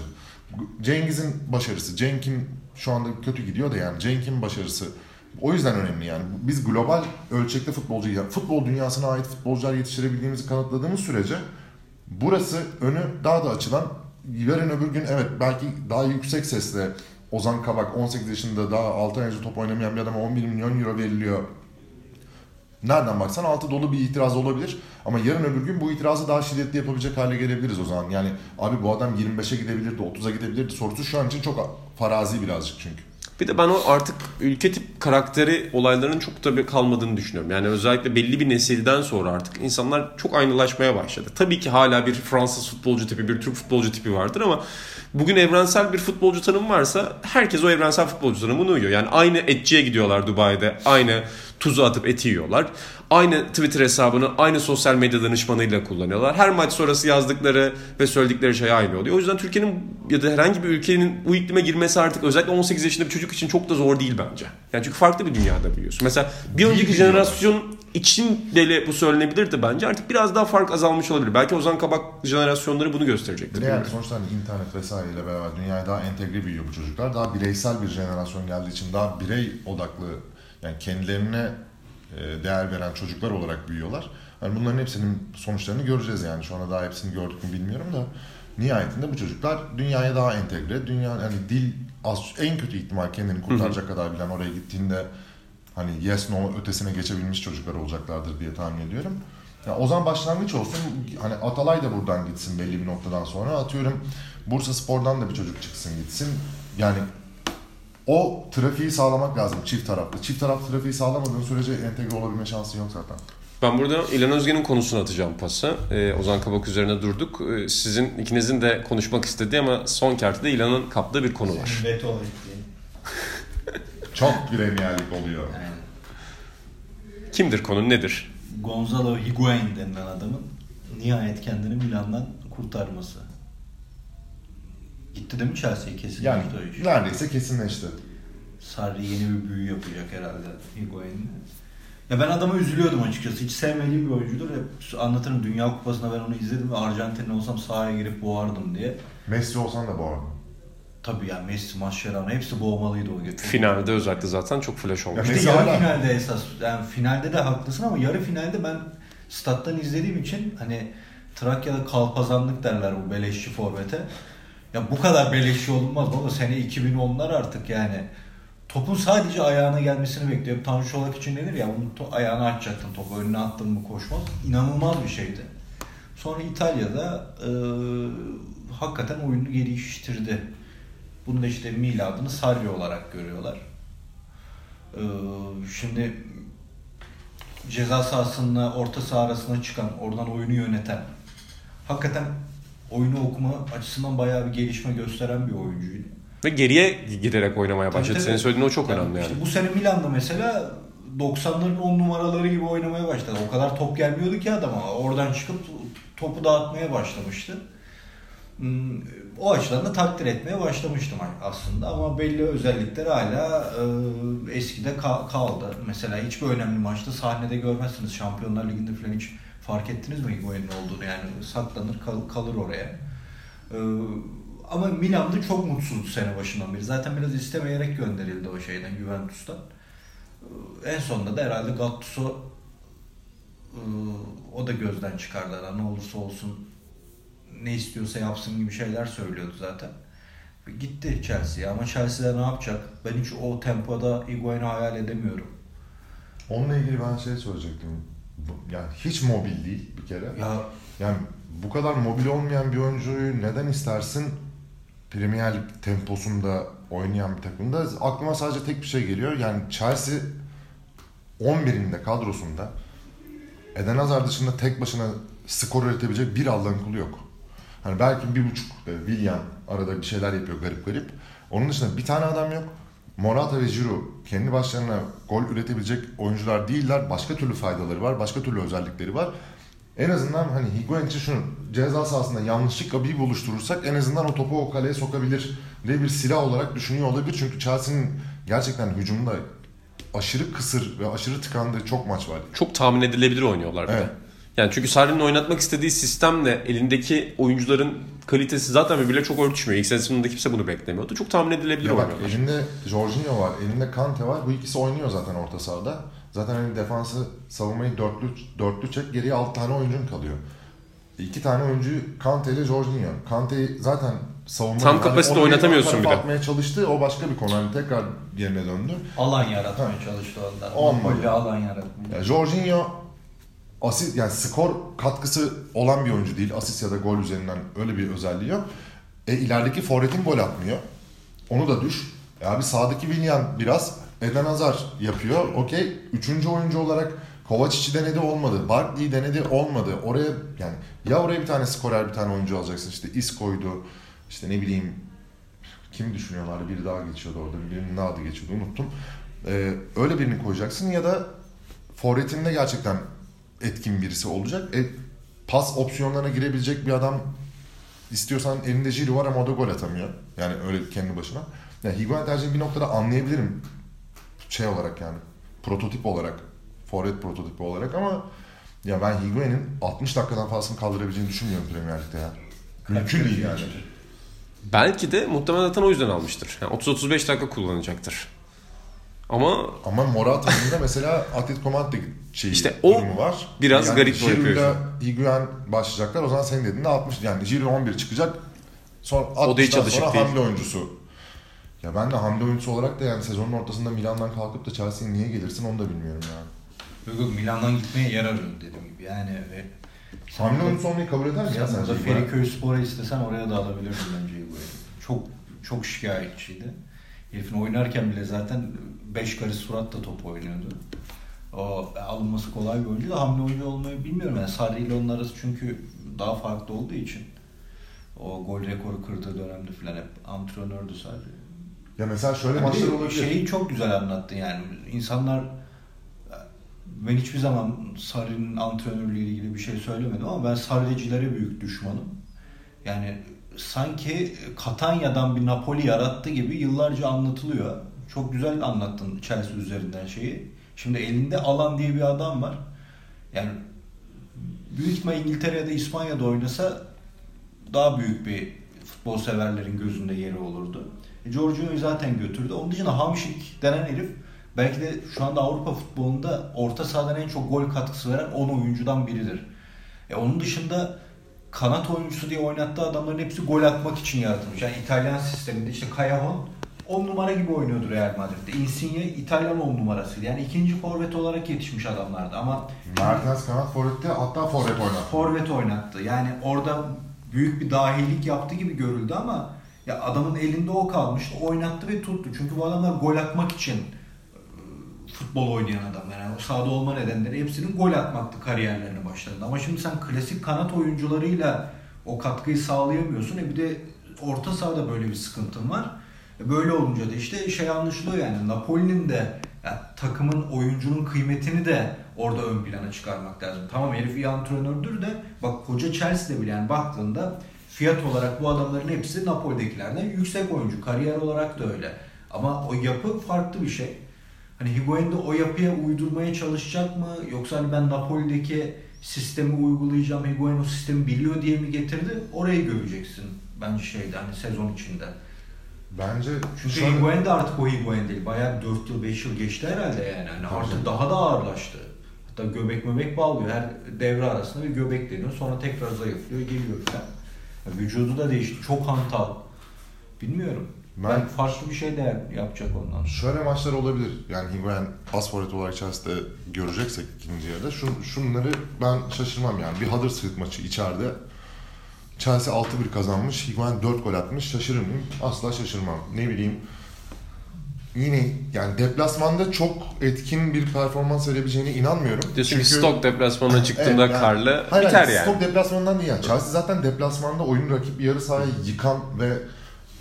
Cengiz'in başarısı, Cenk'in şu anda kötü gidiyor da yani Cenk'in başarısı o yüzden önemli yani. Biz global ölçekte futbolcu, futbol dünyasına ait futbolcular yetiştirebildiğimizi kanıtladığımız sürece burası önü daha da açılan yarın öbür gün evet belki daha yüksek sesle Ozan Kabak 18 yaşında daha 6 ay top oynamayan bir adama 11 milyon euro veriliyor Nereden baksan altı dolu bir itiraz olabilir. Ama yarın öbür gün bu itirazı daha şiddetli yapabilecek hale gelebiliriz o zaman. Yani abi bu adam 25'e gidebilirdi, 30'a gidebilirdi sorusu şu an için çok farazi birazcık çünkü. Bir de ben o artık ülke tip karakteri olaylarının çok tabii kalmadığını düşünüyorum. Yani özellikle belli bir nesilden sonra artık insanlar çok aynılaşmaya başladı. Tabii ki hala bir Fransız futbolcu tipi, bir Türk futbolcu tipi vardır ama bugün evrensel bir futbolcu tanımı varsa herkes o evrensel futbolcu tanımına uyuyor. Yani aynı etçiye gidiyorlar Dubai'de, aynı tuzu atıp eti yiyorlar. Aynı Twitter hesabını aynı sosyal medya danışmanıyla kullanıyorlar. Her maç sonrası yazdıkları ve söyledikleri şey aynı oluyor. O yüzden Türkiye'nin ya da herhangi bir ülkenin bu iklime girmesi artık özellikle 18 yaşında bir çocuk için çok da zor değil bence. Yani çünkü farklı bir dünyada büyüyorsun. Mesela bir önceki jenerasyon için bile bu söylenebilirdi bence. Artık biraz daha fark azalmış olabilir. Belki Ozan Kabak jenerasyonları bunu gösterecektir. De yani sonuçta hani internet vesaireyle beraber dünyaya daha entegre büyüyor bu çocuklar. Daha bireysel bir jenerasyon geldiği için daha birey odaklı yani kendilerine e, değer veren çocuklar olarak büyüyorlar. Yani bunların hepsinin sonuçlarını göreceğiz yani. Şu anda daha hepsini gördük mü bilmiyorum da. Nihayetinde bu çocuklar dünyaya daha entegre. Dünya yani dil az en kötü ihtimal kendini kurtaracak kadar bilen oraya gittiğinde hani yes no ötesine geçebilmiş çocuklar olacaklardır diye tahmin ediyorum. Ya o zaman başlangıç olsun. Hani Atalay da buradan gitsin belli bir noktadan sonra. Atıyorum Bursa Spor'dan da bir çocuk çıksın gitsin. Yani o trafiği sağlamak lazım çift taraflı. Çift taraflı trafiği sağlamadığın sürece entegre olabilme şansı yok zaten. Ben burada İlhan Özgen'in konusunu atacağım pası. Ee, Ozan Kabak üzerine durduk. Ee, sizin ikinizin de konuşmak istediği ama son kertede İlhan'ın kaptığı bir konu var. Veto ettiğin. Çok Premier Lig oluyor. Yani Kimdir konu nedir? Gonzalo Higuain denilen adamın nihayet kendini Milan'dan kurtarması. Gitti değil mi Chelsea'ye kesin Yani o iş. neredeyse kesinleşti. Sarri yeni bir büyü yapacak herhalde Higuain'le. Ya ben adama üzülüyordum açıkçası. Hiç sevmediğim bir oyuncudur. Hep anlatırım Dünya Kupası'nda ben onu izledim ve Arjantinli olsam sahaya girip boğardım diye. Messi olsan da arada. Tabii ya Messi, Mascherano hepsi boğmalıydı o gün. Finalde özellikle zaten çok flash olmuş. Ya İşte yarı hala- finalde esas. Yani finalde de haklısın ama yarı finalde ben stat'tan izlediğim için hani Trakya'da kalpazanlık derler bu beleşçi forvete. Ya bu kadar beleşçi olunmaz baba. Sene 2010'lar artık yani. Topun sadece ayağına gelmesini bekliyor. Tanju Çolak için denir ya, onun to- ayağını açacaktın topu, önüne attın mı koşmaz. İnanılmaz bir şeydi. Sonra İtalya'da e, hakikaten oyunu geliştirdi. Bunu da işte miladını Sarri olarak görüyorlar. Ee, şimdi ceza sahasında orta saha arasına çıkan, oradan oyunu yöneten, hakikaten oyunu okuma açısından bayağı bir gelişme gösteren bir oyuncuydu. Ve geriye giderek oynamaya başladı. Tabii, Senin söylediğin o çok Yani önemli yani. işte bu sene Milan'da mesela 90'ların 10 numaraları gibi oynamaya başladı. O kadar top gelmiyordu ki adama. Oradan çıkıp topu dağıtmaya başlamıştı. Hmm, O açıdan da takdir etmeye başlamıştım aslında ama belli özellikler hala e, eskide ka- kaldı. Mesela hiçbir önemli maçta sahnede görmezsiniz. Şampiyonlar Ligi'nde falan hiç fark ettiniz mi Higuain'in olduğunu? Yani saklanır kal- kalır oraya. E, ama Milan'da çok mutsuzdu sene başından beri. Zaten biraz istemeyerek gönderildi o şeyden Juventus'tan. E, En sonunda da herhalde Gattuso e, o da gözden çıkardı. Ne olursa olsun ne istiyorsa yapsın gibi şeyler söylüyordu zaten. Gitti Chelsea'ye ama Chelsea'de ne yapacak? Ben hiç o tempoda Higuain'i hayal edemiyorum. Onunla ilgili ben şey söyleyecektim. Yani hiç mobil değil bir kere. Ya Yani bu kadar mobil olmayan bir oyuncuyu neden istersin Premier Lig temposunda oynayan bir takımda? Aklıma sadece tek bir şey geliyor. Yani Chelsea 11'inde kadrosunda Eden Hazard dışında tek başına skor üretebilecek bir Allah'ın kulu yok. Hani belki bir buçuk e, Willian arada bir şeyler yapıyor garip garip. Onun dışında bir tane adam yok. Morata ve Giroud kendi başlarına gol üretebilecek oyuncular değiller. Başka türlü faydaları var, başka türlü özellikleri var. En azından hani Higuain için şunu ceza sahasında yanlışlıkla bir buluşturursak en azından o topu o kaleye sokabilir diye bir silah olarak düşünüyor olabilir. Çünkü Chelsea'nin gerçekten hücumda aşırı kısır ve aşırı tıkandığı çok maç var. Çok tahmin edilebilir oynuyorlar bir Evet. de. Yani çünkü Sarri'nin oynatmak istediği sistemle elindeki oyuncuların kalitesi zaten birbiriyle çok örtüşmüyor. İlk sezonunda kimse bunu beklemiyordu. Çok tahmin edilebilir Ya bak oynuyorlar. elinde Jorginho var, elinde Kante var. Bu ikisi oynuyor zaten orta sahada. Zaten hani defansı savunmayı dörtlü, dörtlü çek geriye alt tane oyuncun kalıyor. İki tane oyuncu Kante ile Jorginho. Kante zaten savunma Tam kapasite onu oynatamıyorsun bir de. atmaya çalıştı. O başka bir konu. Hani tekrar yerine döndü. alan yaratmaya çalıştı onlar. Olmadı. Alan yaratmaya. Ya Jorginho asist yani skor katkısı olan bir oyuncu değil. Asist ya da gol üzerinden öyle bir özelliği yok. E ilerideki forvetin gol atmıyor. Onu da düş. E abi sağdaki Willian biraz Eden Hazard yapıyor. Okey. Üçüncü oyuncu olarak Kovacic'i denedi olmadı. Barkley'i denedi olmadı. Oraya yani ya oraya bir tane skorer bir tane oyuncu alacaksın. İşte Isco'ydu. İşte ne bileyim kim düşünüyorlardı? Biri daha geçiyordu orada. Birinin ne adı geçiyordu unuttum. Ee, öyle birini koyacaksın ya da forvetinde gerçekten etkin birisi olacak. E, pas opsiyonlarına girebilecek bir adam istiyorsan elinde Giroud var ama o da gol atamıyor. Yani öyle kendi başına. Yani Higuain tercihini bir noktada anlayabilirim. Şey olarak yani prototip olarak forvet prototipi olarak ama ya ben Higuain'in 60 dakikadan fazlasını kaldırabileceğini düşünmüyorum Premier Lig'de ya. Mümkün değil yani. Belki de muhtemelen zaten o yüzden almıştır. Yani 30-35 dakika kullanacaktır. Ama Ama Morata'nın da mesela Atletico Madrid şeyi İşte o durumu var. biraz garip o Giroud'la yapıyor. Higuain başlayacaklar. O zaman senin dediğinde 60 yani Giroud 11 çıkacak. Sonra O da hiç 60'tan alışık sonra değil. hamle oyuncusu. Ya ben de hamle oyuncusu olarak da yani sezonun ortasında Milan'dan kalkıp da Chelsea'ye niye gelirsin onu da bilmiyorum yani. Yok yok Milan'dan gitmeye yer arıyorum dediğim gibi. Yani ve Hamle oyuncusu olmayı kabul eder mi ya Sen sence? Feriköy Spor'a istesen oraya da alabilirdin bence Higuain'i. Çok çok şikayetçiydi. Herifin oynarken bile zaten 5 karış suratla top oynuyordu. O alınması kolay bir oyuncu da hamle oyuncu olmayı bilmiyorum. Yani Sarri ile onun arası çünkü daha farklı olduğu için. O gol rekoru kırdığı dönemde falan hep antrenördü Sarri. Ya mesela şöyle de maçlar olabilir. Şeyi çok güzel anlattın yani. İnsanlar ben hiçbir zaman Sarri'nin antrenörlüğü ile ilgili bir şey söylemedim ama ben Sarri'cilere büyük düşmanım. Yani sanki Katanya'dan bir Napoli yarattı gibi yıllarca anlatılıyor. Çok güzel anlattın Chelsea üzerinden şeyi. Şimdi elinde Alan diye bir adam var. Yani büyük ihtimal İngiltere ya da İspanya'da oynasa daha büyük bir futbol severlerin gözünde yeri olurdu. E, Jorginho'yu zaten götürdü. Onun dışında Hamşik denen herif belki de şu anda Avrupa futbolunda orta sahadan en çok gol katkısı veren 10 oyuncudan biridir. E, onun dışında kanat oyuncusu diye oynattığı adamların hepsi gol atmak için yaratılmış. Yani İtalyan sisteminde işte Cajon 10 numara gibi oynuyordu Real Madrid'de. Insigne İtalyan 10 numarası. Yani ikinci forvet olarak yetişmiş adamlardı ama Mertens kanat forvette hatta forvet oynattı. forvet oynattı. Yani orada büyük bir dahilik yaptı gibi görüldü ama ya adamın elinde o kalmıştı. Oynattı ve tuttu. Çünkü bu adamlar gol atmak için futbol oynayan adamlar. Yani sahada olma nedenleri hepsinin gol atmaktı kariyerlerine başlarında. Ama şimdi sen klasik kanat oyuncularıyla o katkıyı sağlayamıyorsun. E bir de orta sahada böyle bir sıkıntın var. E böyle olunca da işte şey anlaşılıyor yani Napoli'nin de ya takımın oyuncunun kıymetini de orada ön plana çıkarmak lazım. Tamam herif iyi antrenördür de bak koca Chelsea'de bile yani baktığında fiyat olarak bu adamların hepsi Napoli'dekilerden yüksek oyuncu. Kariyer olarak da öyle. Ama o yapı farklı bir şey. Hani Higuain de o yapıya uydurmaya çalışacak mı? Yoksa hani ben Napoli'deki sistemi uygulayacağım, Higuain o sistemi biliyor diye mi getirdi? Orayı göreceksin bence şeyde hani sezon içinde. Bence Çünkü şöyle- Higuain de artık o Higuain değil. Bayağı 4 yıl 5 yıl geçti herhalde yani. Hani Tabii artık daha da ağırlaştı. Hatta göbek möbek bağlıyor. Her devre arasında bir göbek deniyor. Sonra tekrar zayıflıyor geliyor falan. Ya vücudu da değişti. Çok hantal. Bilmiyorum. Ben- Ben farklı bir şey de yapacak ondan. Şöyle maçlar olabilir. Yani Higuain pas forvet olarak Chelsea'de göreceksek ikinci yarıda. Şun, şunları ben şaşırmam yani. Bir Huddersfield maçı içeride. Chelsea 6-1 kazanmış. Higuain 4 gol atmış. Şaşırır mıyım? Asla şaşırmam. Ne bileyim. Yine yani deplasmanda çok etkin bir performans verebileceğine inanmıyorum. Diyorsun ki Stoke deplasmanına çıktığında Evet, yani- karlı hayır, biter hayır, yani. Stoke deplasmanından değil yani. Chelsea zaten deplasmanda oyunu rakip yarı sahaya yıkan ve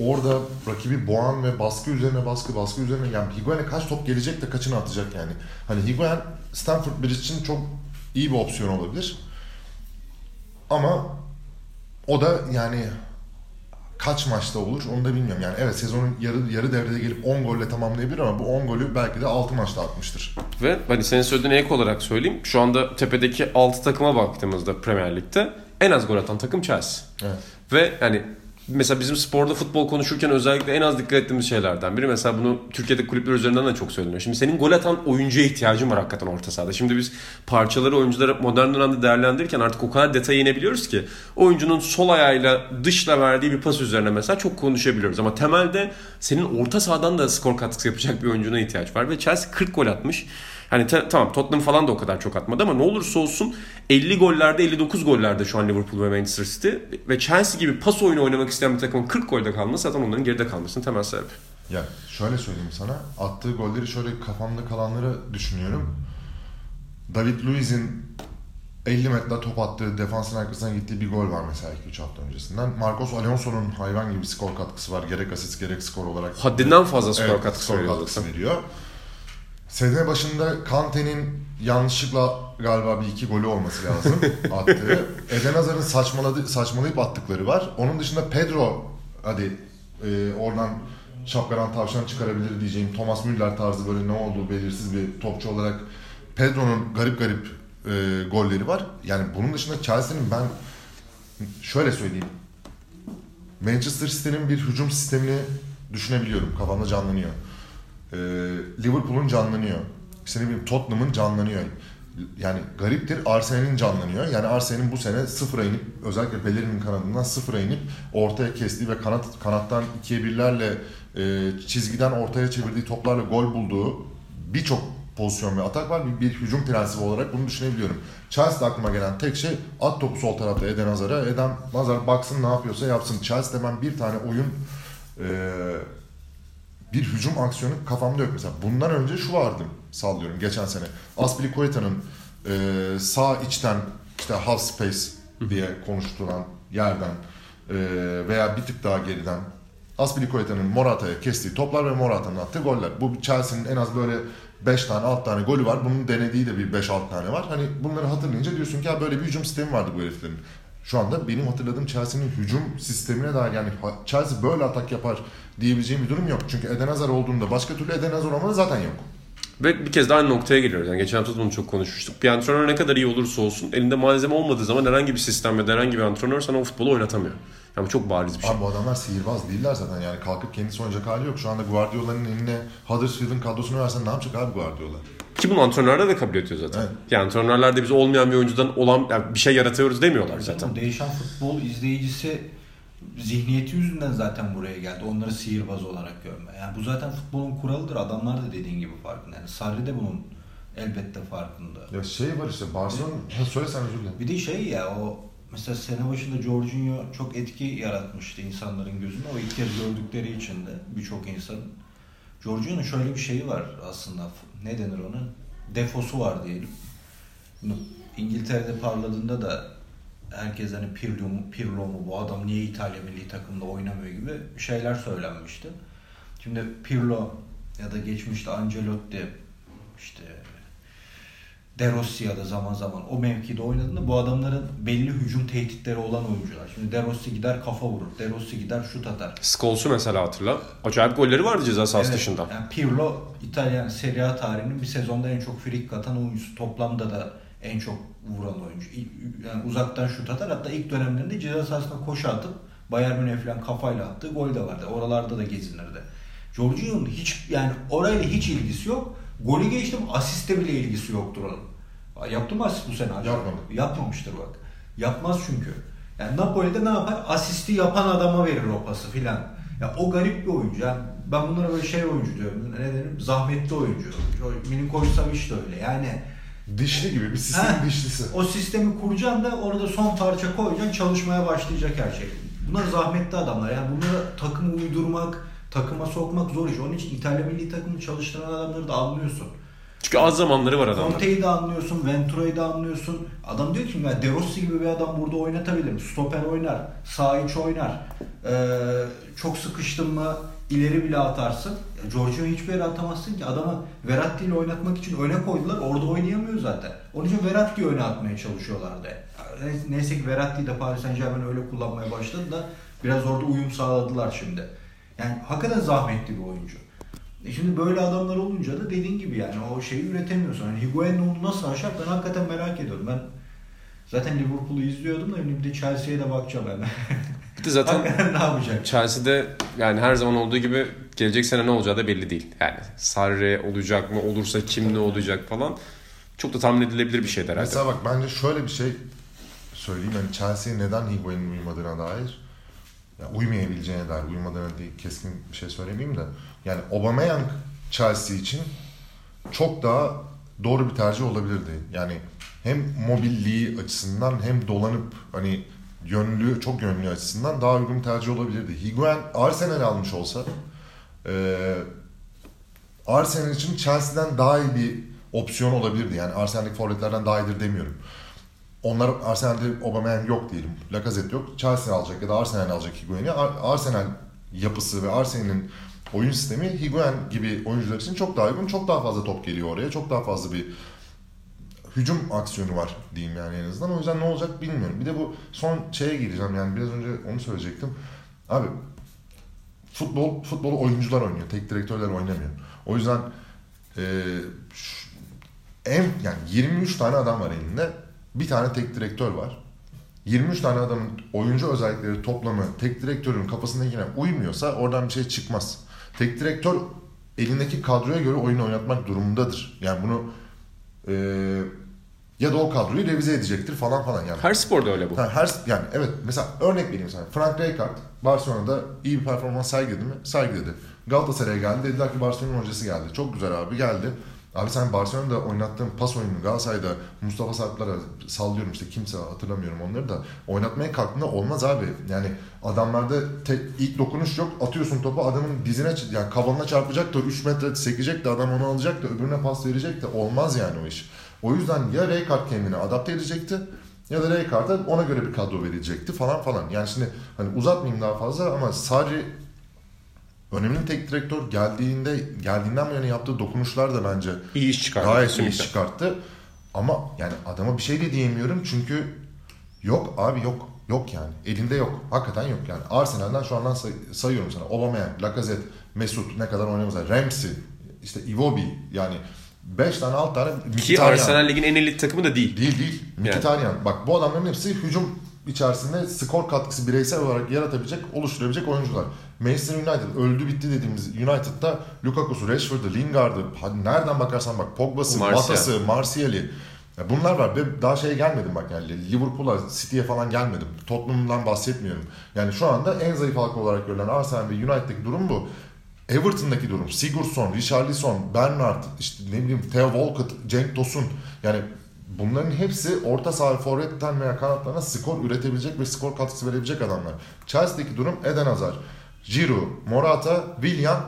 orada rakibi boğan ve baskı üzerine baskı baskı üzerine yani Higuain'e kaç top gelecek de kaçını atacak yani. Hani Higuain Stanford Bridge için çok iyi bir opsiyon olabilir. Ama o da yani kaç maçta olur onu da bilmiyorum. Yani evet sezonun yarı yarı devrede gelip 10 golle tamamlayabilir ama bu 10 golü belki de 6 maçta atmıştır. Ve hani senin söylediğine ek olarak söyleyeyim. Şu anda tepedeki 6 takıma baktığımızda Premier Lig'de en az gol atan takım Chelsea. Evet. Ve hani mesela bizim sporda futbol konuşurken özellikle en az dikkat ettiğimiz şeylerden biri. Mesela bunu Türkiye'de kulüpler üzerinden de çok söyleniyor. Şimdi senin gol atan oyuncuya ihtiyacın var hakikaten orta sahada. Şimdi biz parçaları oyuncuları modern dönemde değerlendirirken artık o kadar detaya inebiliyoruz ki oyuncunun sol ayağıyla dışla verdiği bir pas üzerine mesela çok konuşabiliyoruz. Ama temelde senin orta sahadan da skor katkısı yapacak bir oyuncuna ihtiyaç var. Ve Chelsea 40 gol atmış. Hani te- tamam Tottenham falan da o kadar çok atmadı ama ne olursa olsun 50 gollerde 59 gollerde şu an Liverpool ve Manchester City ve Chelsea gibi pas oyunu oynamak isteyen bir takımın 40 golde kalması zaten onların geride kalmasının temel sebebi. Ya şöyle söyleyeyim sana. Attığı golleri şöyle kafamda kalanları düşünüyorum. David Luiz'in 50 metre top attığı defansın arkasına gittiği bir gol var mesela 2-3 hafta öncesinden. Marcos Alonso'nun hayvan gibi skor katkısı var. Gerek asist gerek skor olarak. Haddinden fazla skor Evet, katkısı skor katkısı veriyor. Sezon başında Kante'nin yanlışlıkla galiba bir iki golü olması lazım attığı. Eden Hazar'ın saçmaladı, saçmalayıp attıkları var. Onun dışında Pedro hadi e, oradan şapkadan tavşan çıkarabilir diyeceğim Thomas Müller tarzı böyle ne olduğu belirsiz bir topçu olarak Pedro'nun garip garip e, golleri var. Yani bunun dışında Chelsea'nin ben şöyle söyleyeyim. Manchester City'nin bir hücum sistemini düşünebiliyorum. Kafamda canlanıyor. Ee, Liverpool'un canlanıyor. İşte ne bileyim Tottenham'ın canlanıyor. Yani gariptir Arsenal'in canlanıyor. Yani Arsenal'in bu sene sıfıra inip özellikle Bellerin'in kanadından sıfıra inip ortaya kestiği ve kanat kanattan ikiye birlerle e, çizgiden ortaya çevirdiği toplarla gol bulduğu birçok pozisyon ve atak var. Bir, bir hücum prensibi olarak bunu düşünebiliyorum. Chelsea'de aklıma gelen tek şey at topu sol tarafta Eden Hazar'a. Eden Hazar baksın ne yapıyorsa yapsın. Chelsea'de ben bir tane oyun e, bir hücum aksiyonu kafamda yok mesela. Bundan önce şu vardı sallıyorum geçen sene. Aspilicueta'nın e, sağ içten işte half space diye konuşturan yerden e, veya bir tık daha geriden Aspilicueta'nın Morata'ya kestiği toplar ve Morata'nın attığı goller. Bu Chelsea'nin en az böyle 5 tane 6 tane golü var. Bunun denediği de bir 5-6 tane var. Hani bunları hatırlayınca diyorsun ki ya böyle bir hücum sistemi vardı bu heriflerin. Şu anda benim hatırladığım Chelsea'nin hücum sistemine dair yani Chelsea böyle atak yapar diyebileceğim bir durum yok. Çünkü Eden Hazard olduğunda başka türlü Eden Hazard olmadı zaten yok. Ve bir kez daha aynı noktaya geliyoruz. Yani geçen hafta bunu çok konuşmuştuk. Bir antrenör ne kadar iyi olursa olsun elinde malzeme olmadığı zaman herhangi bir sistem ve herhangi bir antrenör sana o futbolu oynatamıyor. Yani bu çok bariz bir şey. Abi bu adamlar sihirbaz değiller zaten yani kalkıp kendisi oynayacak hali yok. Şu anda Guardiola'nın eline Huddersfield'ın kadrosunu versen ne yapacak abi Guardiola? Ki bunu antrenörler de kabul ediyor zaten. Evet. Yani antrenörler de biz olmayan bir oyuncudan olan yani bir şey yaratıyoruz demiyorlar zaten. Bu değişen futbol izleyicisi zihniyeti yüzünden zaten buraya geldi. Onları sihirbaz olarak görme. Yani bu zaten futbolun kuralıdır. Adamlar da dediğin gibi farkında. Yani Sarri de bunun elbette farkında. Ya şey var işte Barcelona... Ha, söyle sen özür dilerim. Bir de şey ya o mesela sene başında Jorginho çok etki yaratmıştı insanların gözünde. O ilk kez gördükleri için de birçok insanın. Jorginho'nun şöyle bir şeyi var aslında. Ne denir ona? Defosu var diyelim. İngiltere'de parladığında da herkes hani Pirlo mu, Pirlo mu bu adam niye İtalya milli takımda oynamıyor gibi şeyler söylenmişti. Şimdi Pirlo ya da geçmişte Ancelotti işte De Rossi ya da zaman zaman o mevkide oynadığında bu adamların belli hücum tehditleri olan oyuncular. Şimdi De Rossi gider kafa vurur. De Rossi gider şut atar. Scholes'u mesela hatırla. Acayip golleri vardı ceza sahası Evet, dışında. Yani Pirlo İtalyan Serie A tarihinin bir sezonda en çok frikik atan oyuncusu. Toplamda da en çok vuran oyuncu. Yani uzaktan şut atar. Hatta ilk dönemlerinde ceza sahasına koşu atıp Bayern Münih falan kafayla attığı gol de vardı. Oralarda da gezinirdi. Jorginho'nun hiç yani orayla hiç ilgisi yok. Golü geçtim asiste bile ilgisi yoktur onun. Yaptı mı asist bu sene? Yapmadı. Yapmamıştır bak. Yapmaz çünkü. Yani Napoli'de ne yapar? Asisti yapan adama verir o pası filan. Ya o garip bir oyuncu. Yani ben bunlara böyle şey oyuncu diyorum. Ne derim? Zahmetli oyuncu. Milinkovic Savic de öyle. Yani Dişli gibi bir sistemin Ha, dişlisi. o sistemi kuracaksın da orada son parça koyacaksın çalışmaya başlayacak her şey. Bunlar zahmetli adamlar. Yani bunları takıma uydurmak, takıma sokmak zor iş. Onun için İtalya milli takımını çalıştıran adamları da anlıyorsun. Çünkü az zamanları var adamlar. Conte'yi de anlıyorsun, Ventura'yı da anlıyorsun. Adam diyor ki ya De Rossi gibi bir adam burada oynatabilirim. Stoper oynar, sağ iç oynar. Ee, çok sıkıştın mı ileri bile atarsın. Giorgio'yu hiçbir yere atamazsın ki. Adamı Verratti ile oynatmak için öne koydular. Orada oynayamıyor zaten. Onun için Verratti'yi öne atmaya çalışıyorlardı. Neyse ki Verratti'yi de Paris Saint Germain öyle kullanmaya başladı da biraz orada uyum sağladılar şimdi. Yani hakikaten zahmetli bir oyuncu. E şimdi böyle adamlar olunca da dediğin gibi yani o şeyi üretemiyorsun. Yani Higuain onu nasıl aşar ben hakikaten merak ediyorum. Ben zaten Liverpool'u izliyordum da şimdi bir de Chelsea'ye de bakacağım ben. Bir de zaten ne yapacak? Chelsea'de yani her zaman olduğu gibi gelecek sene ne olacağı da belli değil. Yani Sarri olacak mı, olursa kim ne olacak falan. Çok da tahmin edilebilir bir şeydi herhalde. Mesela bak bence şöyle bir şey söyleyeyim. Yani Chelsea'ye neden Higuain'in uymadığına dair ya uymayabileceğine dair uymadığına değil keskin bir şey söylemeyeyim de yani Aubameyang Chelsea için çok daha doğru bir tercih olabilirdi. Yani hem mobilliği açısından hem dolanıp hani yönlü çok yönlü açısından daha uygun bir tercih olabilirdi. Higuain Arsenal almış olsa eee Arsenal için Chelsea'den daha iyi bir opsiyon olabilirdi. Yani Arsenal'deki forvetlerden daha iyidir demiyorum. Onlar Arsenal'de Aubameyang yok diyelim. Lacazette yok. Chelsea alacak ya da Arsenal alacak Higuain'i. Ar- Arsenal yapısı ve Arsenal'in oyun sistemi Higuain gibi oyuncular için çok daha uygun. Çok daha fazla top geliyor oraya. Çok daha fazla bir hücum aksiyonu var diyeyim yani en azından. O yüzden ne olacak bilmiyorum. Bir de bu son şeye gireceğim yani biraz önce onu söyleyecektim. Abi futbol futbolu oyuncular oynuyor. Tek direktörler oynamıyor. O yüzden e, şu- en yani 23 tane adam var elinde. Bir tane tek direktör var. 23 tane adamın oyuncu özellikleri toplamı tek direktörün kafasındakine uymuyorsa oradan bir şey çıkmaz. Tek direktör elindeki kadroya göre oyun oynatmak durumundadır. Yani bunu e, ya da o kadroyu revize edecektir falan falan yani. Her sporda öyle bu. Ha, her yani evet mesela örnek vereyim sana. Frank Rijkaard Barcelona'da iyi bir performans sergiledi mi? Sergiledi. Galatasaray'a geldi. Dediler ki Barcelona'nın hocası geldi. Çok güzel abi geldi. Abi sen Barcelona'da oynattığın pas oyununu Galatasaray'da Mustafa Sarplar'a sallıyorum işte kimse hatırlamıyorum onları da oynatmaya kalktığında olmaz abi. Yani adamlarda tek, ilk dokunuş yok. Atıyorsun topu adamın dizine yani kabanına çarpacak da 3 metre sekecek de adam onu alacak da öbürüne pas verecek de olmaz yani o iş. O yüzden ya Rijkaard kendini adapte edecekti ya da Rijkaard'a ona göre bir kadro verilecekti falan falan. Yani şimdi hani uzatmayayım daha fazla ama Sarri önemli tek direktör geldiğinde geldiğinden bu yana yaptığı dokunuşlar da bence İyi iş çıkardı. gayet iyi iş çıkarttı. Ama yani adama bir şey de diyemiyorum çünkü yok abi yok. Yok yani. Elinde yok. Hakikaten yok yani. Arsenal'den şu andan say- sayıyorum sana. Aubameyang, Lacazette, Mesut ne kadar oynamazlar. Ramsey, işte Iwobi yani 5 tane 6 tane Ki Mkhitaryan. Arsenal ligin en elit takımı da değil. Değil değil. Mkhitaryan. Bak bu adamların hepsi hücum içerisinde skor katkısı bireysel olarak yaratabilecek, oluşturabilecek oyuncular. Manchester United öldü bitti dediğimiz United'da Lukaku'su, Rashford'u, Lingard'ı, hadi nereden bakarsan bak Pogba'sı, Martial. Mata'sı, Martial'i. Ya bunlar var. Ben daha şeye gelmedim bak yani Liverpool'a, City'ye falan gelmedim. Tottenham'dan bahsetmiyorum. Yani şu anda en zayıf halka olarak görülen Arsenal ve United'daki durum bu. Everton'daki durum. Sigurdsson, Richarlison, Bernard, işte ne bileyim Theo Walcott, Cenk Tosun. Yani bunların hepsi orta saha forvetten veya kanatlarına skor üretebilecek ve skor katkısı verebilecek adamlar. Chelsea'deki durum Eden Hazard, Giroud, Morata, Willian.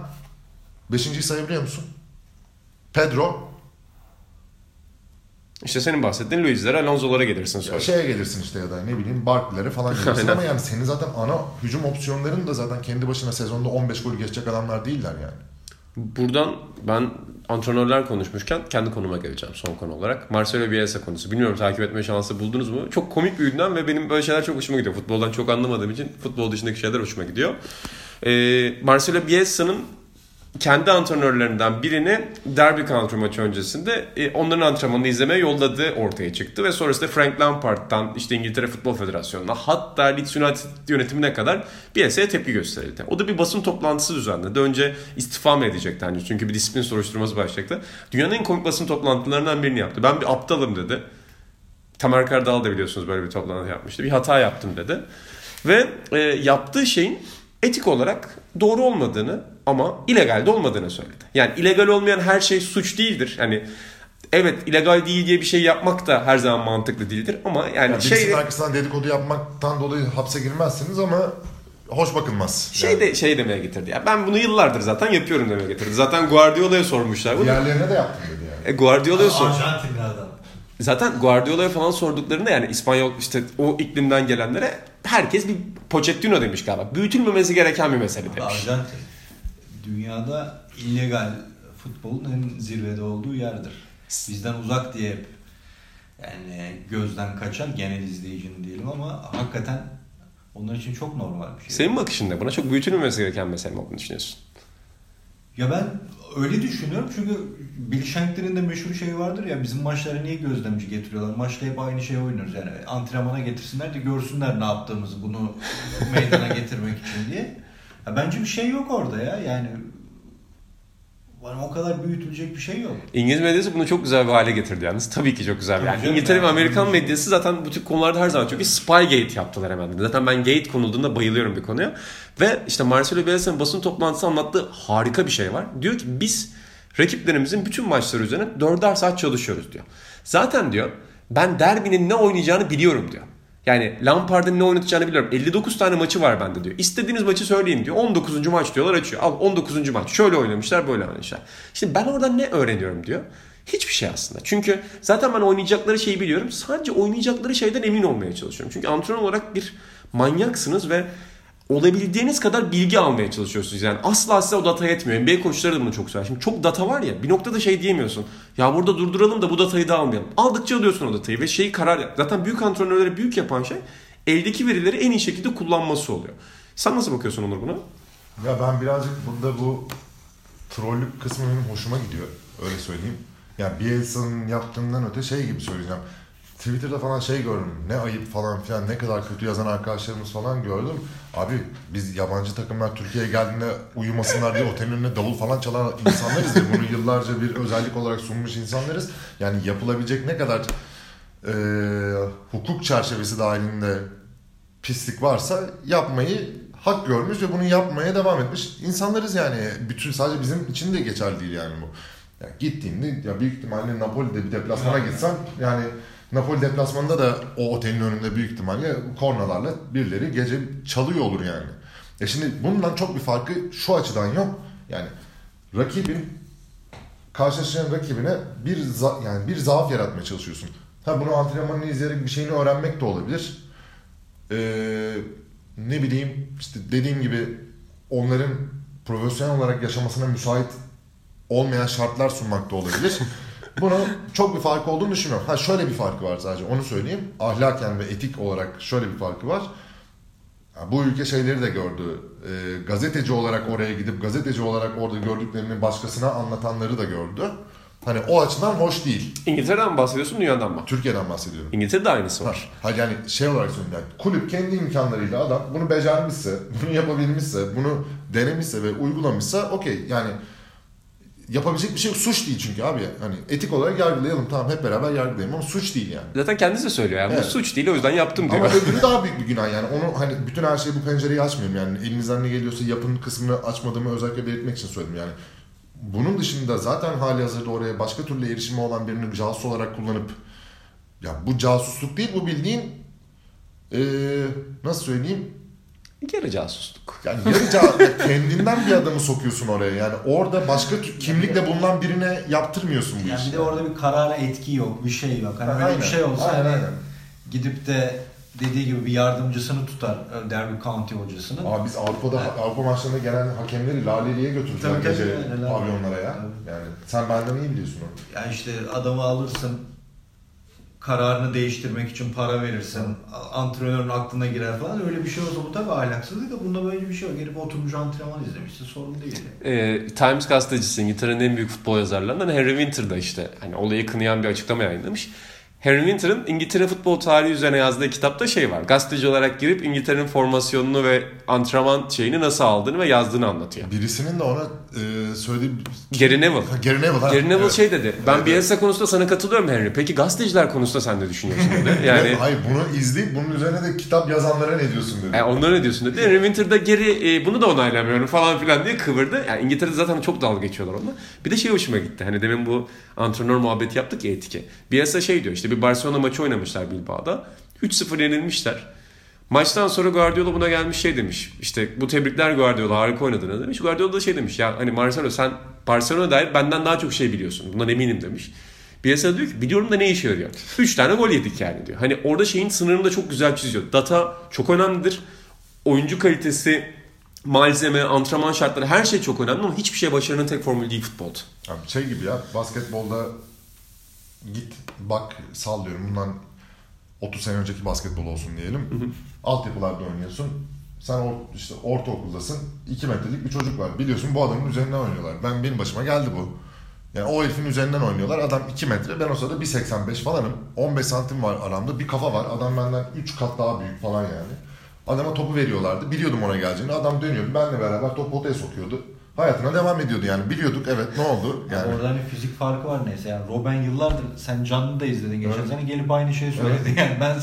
Beşinciyi sayabiliyor musun? Pedro, İşte senin bahsettiğin Luis'lere, Alonso'lara gelirsin sonra. şeye gelirsin işte ya da ne bileyim Barkley'lere falan gelirsin ama yani senin zaten ana hücum opsiyonların da zaten kendi başına sezonda 15 gol geçecek adamlar değiller yani. Buradan ben antrenörler konuşmuşken kendi konuma geleceğim son konu olarak. Marcelo Bielsa konusu. Bilmiyorum takip etme şansı buldunuz mu? Çok komik bir ünlem ve benim böyle şeyler çok hoşuma gidiyor. Futboldan çok anlamadığım için futbol dışındaki şeyler hoşuma gidiyor. Ee, Marcelo Bielsa'nın kendi antrenörlerinden birini derby counter maçı öncesinde e, onların antrenmanını izlemeye yolladığı ortaya çıktı ve sonrasında Frank Lampard'dan işte İngiltere Futbol Federasyonu'na hatta Leeds United yönetimine kadar Bielsa'ya tepki gösterildi. O da bir basın toplantısı düzenledi. Önce istifa mı edecekti hani çünkü bir disiplin soruşturması başlayacaktı. Dünyanın en komik basın toplantılarından birini yaptı. Ben bir aptalım dedi. Tamer Kardal da biliyorsunuz böyle bir toplantı yapmıştı. Bir hata yaptım dedi. Ve e, yaptığı şeyin etik olarak doğru olmadığını ama illegal de olmadığını söyledi. Yani illegal olmayan her şey suç değildir. Yani evet illegal değil diye bir şey yapmak da her zaman mantıklı değildir ama yani, Yani şey arkasından dedikodu yapmaktan dolayı hapse girmezsiniz ama hoş bakılmaz. şey Yani de şey demeye getirdi ya. Ben bunu yıllardır zaten yapıyorum demeye getirdi. Zaten Guardiola'ya sormuşlar bunu. diğerlerine de yaptım dedi yani. E, Guardiola'ya sor. Arjantinli adam. Zaten Guardiola'ya falan sorduklarında yani İspanyol işte o iklimden gelenlere herkes bir Pochettino demiş galiba. Büyütülmemesi gereken bir mesele demiş. Arjantin dünyada illegal futbolun en zirvede olduğu yerdir. Bizden uzak diye hep yani gözden kaçar genel izleyicinin diyelim ama hakikaten onlar için çok normal bir şey. Senin bakışın ne? Buna çok büyütülmemesi gereken mesele mi olduğunu düşünüyorsun? Ya ben öyle düşünüyorum çünkü Bill Shankly'nin de meşhur şeyi vardır ya bizim maçlara niye gözlemci getiriyorlar? Maçta hep aynı şeyi oynuyoruz yani antrenmana getirsinler de görsünler ne yaptığımızı bunu meydana getirmek için diye. Ya bence bir şey yok orada ya yani yani o kadar büyütülecek bir şey yok. İngiliz medyası bunu çok güzel bir hale getirdi yalnız. Tabii ki çok güzel. Tabii Yani İngiltere ve. Amerikan medyası zaten bu tip konularda her zaman çok iyi. Spygate yaptılar hemen. Zaten ben Gate konulduğunda bayılıyorum bir konuya. Ve işte Marcelo Bielsa'nın basın toplantısı anlattığı harika bir şey var. Diyor ki biz rakiplerimizin bütün maçları üzerine dörder saat çalışıyoruz diyor. Zaten diyor ben derbinin ne oynayacağını biliyorum diyor. Yani Lampard'ın ne oynatacağını biliyorum. 59 tane maçı var bende diyor. İstediğiniz maçı söyleyin diyor. 19. maç diyorlar açıyor. Al 19. maç. Şöyle oynamışlar böyle oynamışlar. Şimdi ben oradan ne öğreniyorum diyor. Hiçbir şey aslında. Çünkü zaten ben oynayacakları şeyi biliyorum. Sadece oynayacakları şeyden emin olmaya çalışıyorum. Çünkü antrenör olarak bir manyaksınız ve olabildiğiniz kadar bilgi almaya çalışıyorsunuz. Yani asla size o data yetmiyor. NBA koçları da bunu çok söyler. Şimdi çok data var ya bir noktada şey diyemiyorsun. Ya burada durduralım da bu datayı da almayalım. Aldıkça alıyorsun o datayı ve şeyi karar. Zaten büyük antrenörlere büyük yapan şey eldeki verileri en iyi şekilde kullanması oluyor. Sen nasıl bakıyorsun Onur buna? Ya ben birazcık burada bu trollük kısmı benim hoşuma gidiyor. Öyle söyleyeyim. Ya Bielsa'nın yaptığından öte şey gibi söyleyeceğim. Twitter'da falan şey gördüm. Ne ayıp falan filan ne kadar kötü yazan arkadaşlarımız falan gördüm. Abi biz yabancı takımlar Türkiye'ye geldiğinde uyumasınlar diye otelin önüne davul falan çalan insanlarız ya. Bunu yıllarca bir özellik olarak sunmuş insanlarız. Yani yapılabilecek ne kadar e, hukuk çerçevesi dahilinde pislik varsa yapmayı hak görmüş ve bunu yapmaya devam etmiş insanlarız yani. Bütün sadece bizim için de geçerli değil yani bu. Ya gittiğinde ya büyük ihtimalle Napoli'de bir deplasmana gitsen yani Napoli deplasmanında da o otelin önünde büyük ihtimalle kornalarla birileri gece çalıyor olur yani. Ya şimdi bundan çok bir farkı şu açıdan yok. Yani rakibin karşılaşacağın rakibine bir za- yani bir zaaf yaratmaya çalışıyorsun. Ha bunu antrenmanını izleyerek bir şeyini öğrenmek de olabilir. Ee, ne bileyim işte dediğim gibi onların profesyonel olarak yaşamasına müsait olmayan şartlar sunmakta olabilir. Bunu çok bir farkı olduğunu düşünmüyorum. Ha şöyle bir farkı var sadece onu söyleyeyim. Ahlaken ve etik olarak şöyle bir farkı var. Ha, Bu ülke şeyleri de gördü. Ee, gazeteci olarak oraya gidip gazeteci olarak orada gördüklerini başkasına anlatanları da gördü. Hani o açıdan hoş değil. İngiltere'den mi bahsediyorsun dünyadan mı? Türkiye'den bahsediyorum. İngiltere'de aynısı var. Ha yani şey olarak söyleyeyim yani kulüp kendi imkanlarıyla adam bunu becermişse, bunu yapabilmişse, bunu denemişse ve uygulamışsa okey yani yapabilecek bir şey yok. Suç değil çünkü abi hani etik olarak yargılayalım tamam hep beraber yargılayalım ama suç değil yani. Zaten kendisi de söylüyor yani Evet. bu suç değil o yüzden yaptım diyor. Ama öbürü daha büyük bir günah yani. Onu hani bütün her şeyi bu pencereyi açmıyorum yani. Elinizden ne geliyorsa yapın kısmını açmadığımı özellikle belirtmek için söyledim yani. Bunun dışında zaten hali hazırda oraya başka türlü erişimi olan birini casus olarak kullanıp ya bu casusluk değil bu bildiğin eee, nasıl söyleyeyim Geri casusluk. yani yarı ca- kendinden bir adamı sokuyorsun oraya yani orada başka kimlikle bulunan birine yaptırmıyorsun bu Yani işi. bir de orada bir karara etki yok, bir şey yok. Hani aynen. bir şey olsa Aynen, hani aynen. gidip de dediği gibi bir yardımcısını tutar e, Derby County hocasını. Abi biz Avrupa'da Avrupa maçlarında gelen hakemleri Laleli'ye götürdüler gece pavyonlara ya. Tabii. Yani sen benden iyi biliyorsun onu. Yani işte adamı alırsın, kararını değiştirmek için para verirsin, antrenörün aklına girer falan öyle bir şey olsa bu tabii ahlaksızlık da bunda böyle bir şey yok. Gelip oturmuş antrenman izlemişsin sorun değil. Ee, Times gazetecisi İngiltere'nin en büyük futbol yazarlarından Harry Winter da işte hani olayı kınayan bir açıklama yayınlamış. Harry Winter'ın İngiltere futbol tarihi üzerine yazdığı kitapta şey var. Gazeteci olarak girip İngiltere'nin formasyonunu ve antrenman şeyini nasıl aldığını ve yazdığını anlatıyor. Birisinin de ona e, söylediği... Gary Neville. Ha, Gary Neville. ha. Gary Neville Evet. şey dedi. Ben Evet, Bielsa konusunda sana katılıyorum Henry. Peki gazeteciler konusunda sen ne düşünüyorsun dedi. Yani Hayır bunu izleyip bunun üzerine de kitap yazanlara ne diyorsun dedi. e, onlara ne diyorsun dedi. Henry Winter'da geri e, bunu da onaylamıyorum falan filan diye kıvırdı. Yani İngiltere'de zaten çok dalga geçiyorlar onunla. Bir de şey hoşuma gitti. Hani demin bu antrenör muhabbeti yaptık ya etike. Bielsa şey diyor işte bir Barcelona maçı oynamışlar Bilbao'da. 3-0 yenilmişler. Maçtan sonra Guardiola buna gelmiş şey demiş. İşte bu tebrikler Guardiola harika oynadığını demiş. Guardiola da şey demiş ya hani Marcelo sen Barcelona dair benden daha çok şey biliyorsun. Bundan eminim demiş. Bielsa diyor ki biliyorum da ne işe yarıyor. 3 tane gol yedik yani diyor. Hani orada şeyin sınırını da çok güzel çiziyor. Data çok önemlidir. Oyuncu kalitesi, malzeme, antrenman şartları her şey çok önemli ama hiçbir şey başarının tek formülü değil futbolda. Abi şey gibi ya basketbolda git bak sallıyorum bundan 30 sene önceki basketbol olsun diyelim. Altyapılarda oynuyorsun. Sen or, işte ortaokuldasın. 2 metrelik bir çocuk var. Biliyorsun bu adamın üzerinden oynuyorlar. Ben benim başıma geldi bu. Yani o herifin üzerinden oynuyorlar. Adam 2 metre. Ben o sırada 1.85 falanım. 15 santim var aramda. Bir kafa var. Adam benden 3 kat daha büyük falan yani. Adama topu veriyorlardı. Biliyordum ona geleceğini. Adam dönüyordu. Benle beraber top potaya sokuyordu. Hayatına devam ediyordu yani. Biliyorduk evet ne oldu? Yani Orada hani fizik farkı var neyse. Yani Robben yıllardır sen canlı da izledin geçen Evet. sene gelip aynı şeyi söyledi. Yani ben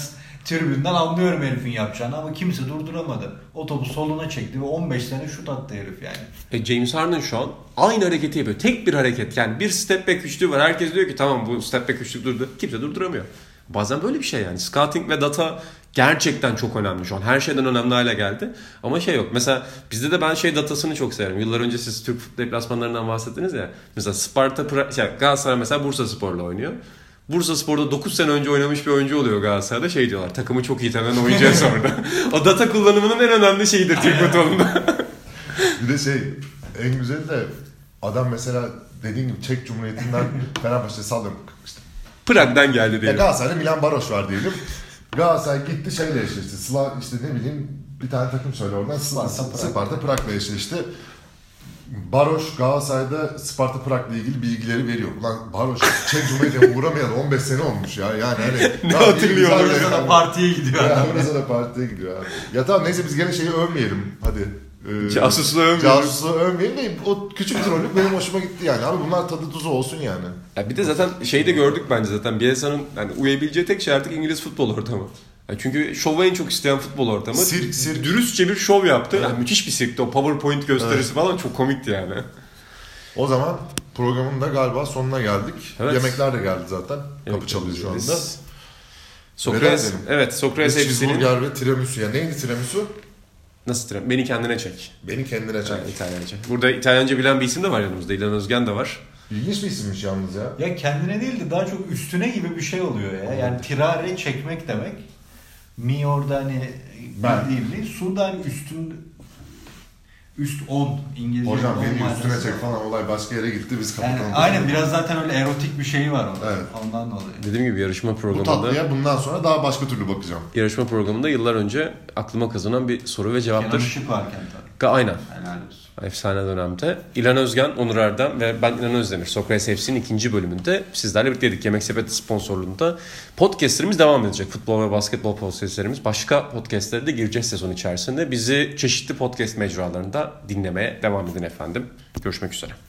tribünden anlıyorum herifin yapacağını ama kimse durduramadı. O topu soluna çekti ve 15 sene şut attı herif yani. E James Harden şu an aynı hareketi yapıyor. Tek bir hareket. Yani bir step back üçlüğü var. Herkes diyor ki tamam bu step back üçlük durdu. Kimse durduramıyor. Bazen böyle bir şey yani. Scouting ve data gerçekten çok önemli şu an. Her şeyden önemli hale geldi. Ama şey yok. Mesela bizde de ben şey datasını çok severim. Yıllar önce siz Türk deplasmanlarından bahsettiniz ya. Mesela Sparta, şey, Galatasaray mesela Bursa Spor'la oynuyor. Bursa Spor'da 9 sene önce oynamış bir oyuncu oluyor Galatasaray'da. Şey diyorlar takımı çok iyi tanıyan oyuncuya sonra. o data kullanımının en önemli şeyidir Türk futbolunda. Bir de şey en güzeli de adam mesela dediğin gibi Çek Cumhuriyeti'nden Fenerbahçe sallıyorum işte. Prag'dan geldi diyelim. Galatasaray'da Milan Baroş var diyelim. Galatasaray gitti şeyle eşleşti. Sıla işte ne bileyim bir tane takım söyle oradan. Sparta, Sparta Sparta, Prag. Prag'la eşleşti. Baroş Galatasaray'da Sparta Prag'la ilgili bilgileri veriyor. Ulan Baroş Çek Cumhuriyeti'ne uğramayalı 15 sene olmuş ya. Yani hani. Ne hatırlıyor orada da partiye gidiyor Ya partiye gidiyor abi. Ya tamam neyse biz gene şeyi övmeyelim. Hadi. Ee, Casusluğu övmeyelim. Casusluğu övmeyelim de o küçük trollük benim hoşuma gitti yani. Abi bunlar tadı tuzu olsun yani. Ya bir de zaten şeyi de gördük bence zaten. Bielsa'nın yani uyabileceği tek şey artık İngiliz futbol ortamı. Ya çünkü şovu en çok isteyen futbol ortamı. Sirk, sirk. Dürüstçe bir şov yaptı. Yani müthiş bir sirkti. O PowerPoint gösterisi falan çok komikti yani. O zaman programın da galiba sonuna geldik. Evet. Yemekler de geldi zaten. Kapı Evet, çalıyor şu anda. Sokrates, evet Sokrates hepsinin... cheeseburger ve tiramisu. Ya neydi tiramisu? Nasıl tren? Beni kendine çek. Beni kendine çek. Ha, İtalyanca. Burada İtalyanca bilen bir isim de var yanımızda. İlhan Özgen de var. İlginç bir isimmiş yalnız ya. Ya kendine değil de daha çok üstüne gibi bir şey oluyor ya. Yani tirare çekmek demek. Mi orada hani Ben. bildiğim değil. Su da hani üstün üst 10 İngilizce Hocam 10 beni üstüne çek falan olay başka yere gitti biz Yani kapatalım. aynen biraz zaten öyle erotik bir şey var orada. Evet. Ondan dolayı. Dediğim gibi yarışma Bu programında tatlıya bundan sonra daha başka türlü bakacağım. yarışma programında yıllar önce aklıma kazanan bir soru ve Kenan cevaptır. Işık varken tabii. Aynen. Helal olsun. Efsane dönemde. İlhan Özgen, Onur Erdem ve ben İlhan Özdemir. Sokrates FC'nin ikinci bölümünde sizlerle birlikteydik. Yemek Sepeti sponsorluğunda. Podcastlerimiz devam edecek. Futbol ve basketbol podcastlerimiz. Başka podcastlere de gireceğiz sezon içerisinde. Bizi çeşitli podcast mecralarında dinlemeye devam edin efendim. Görüşmek üzere.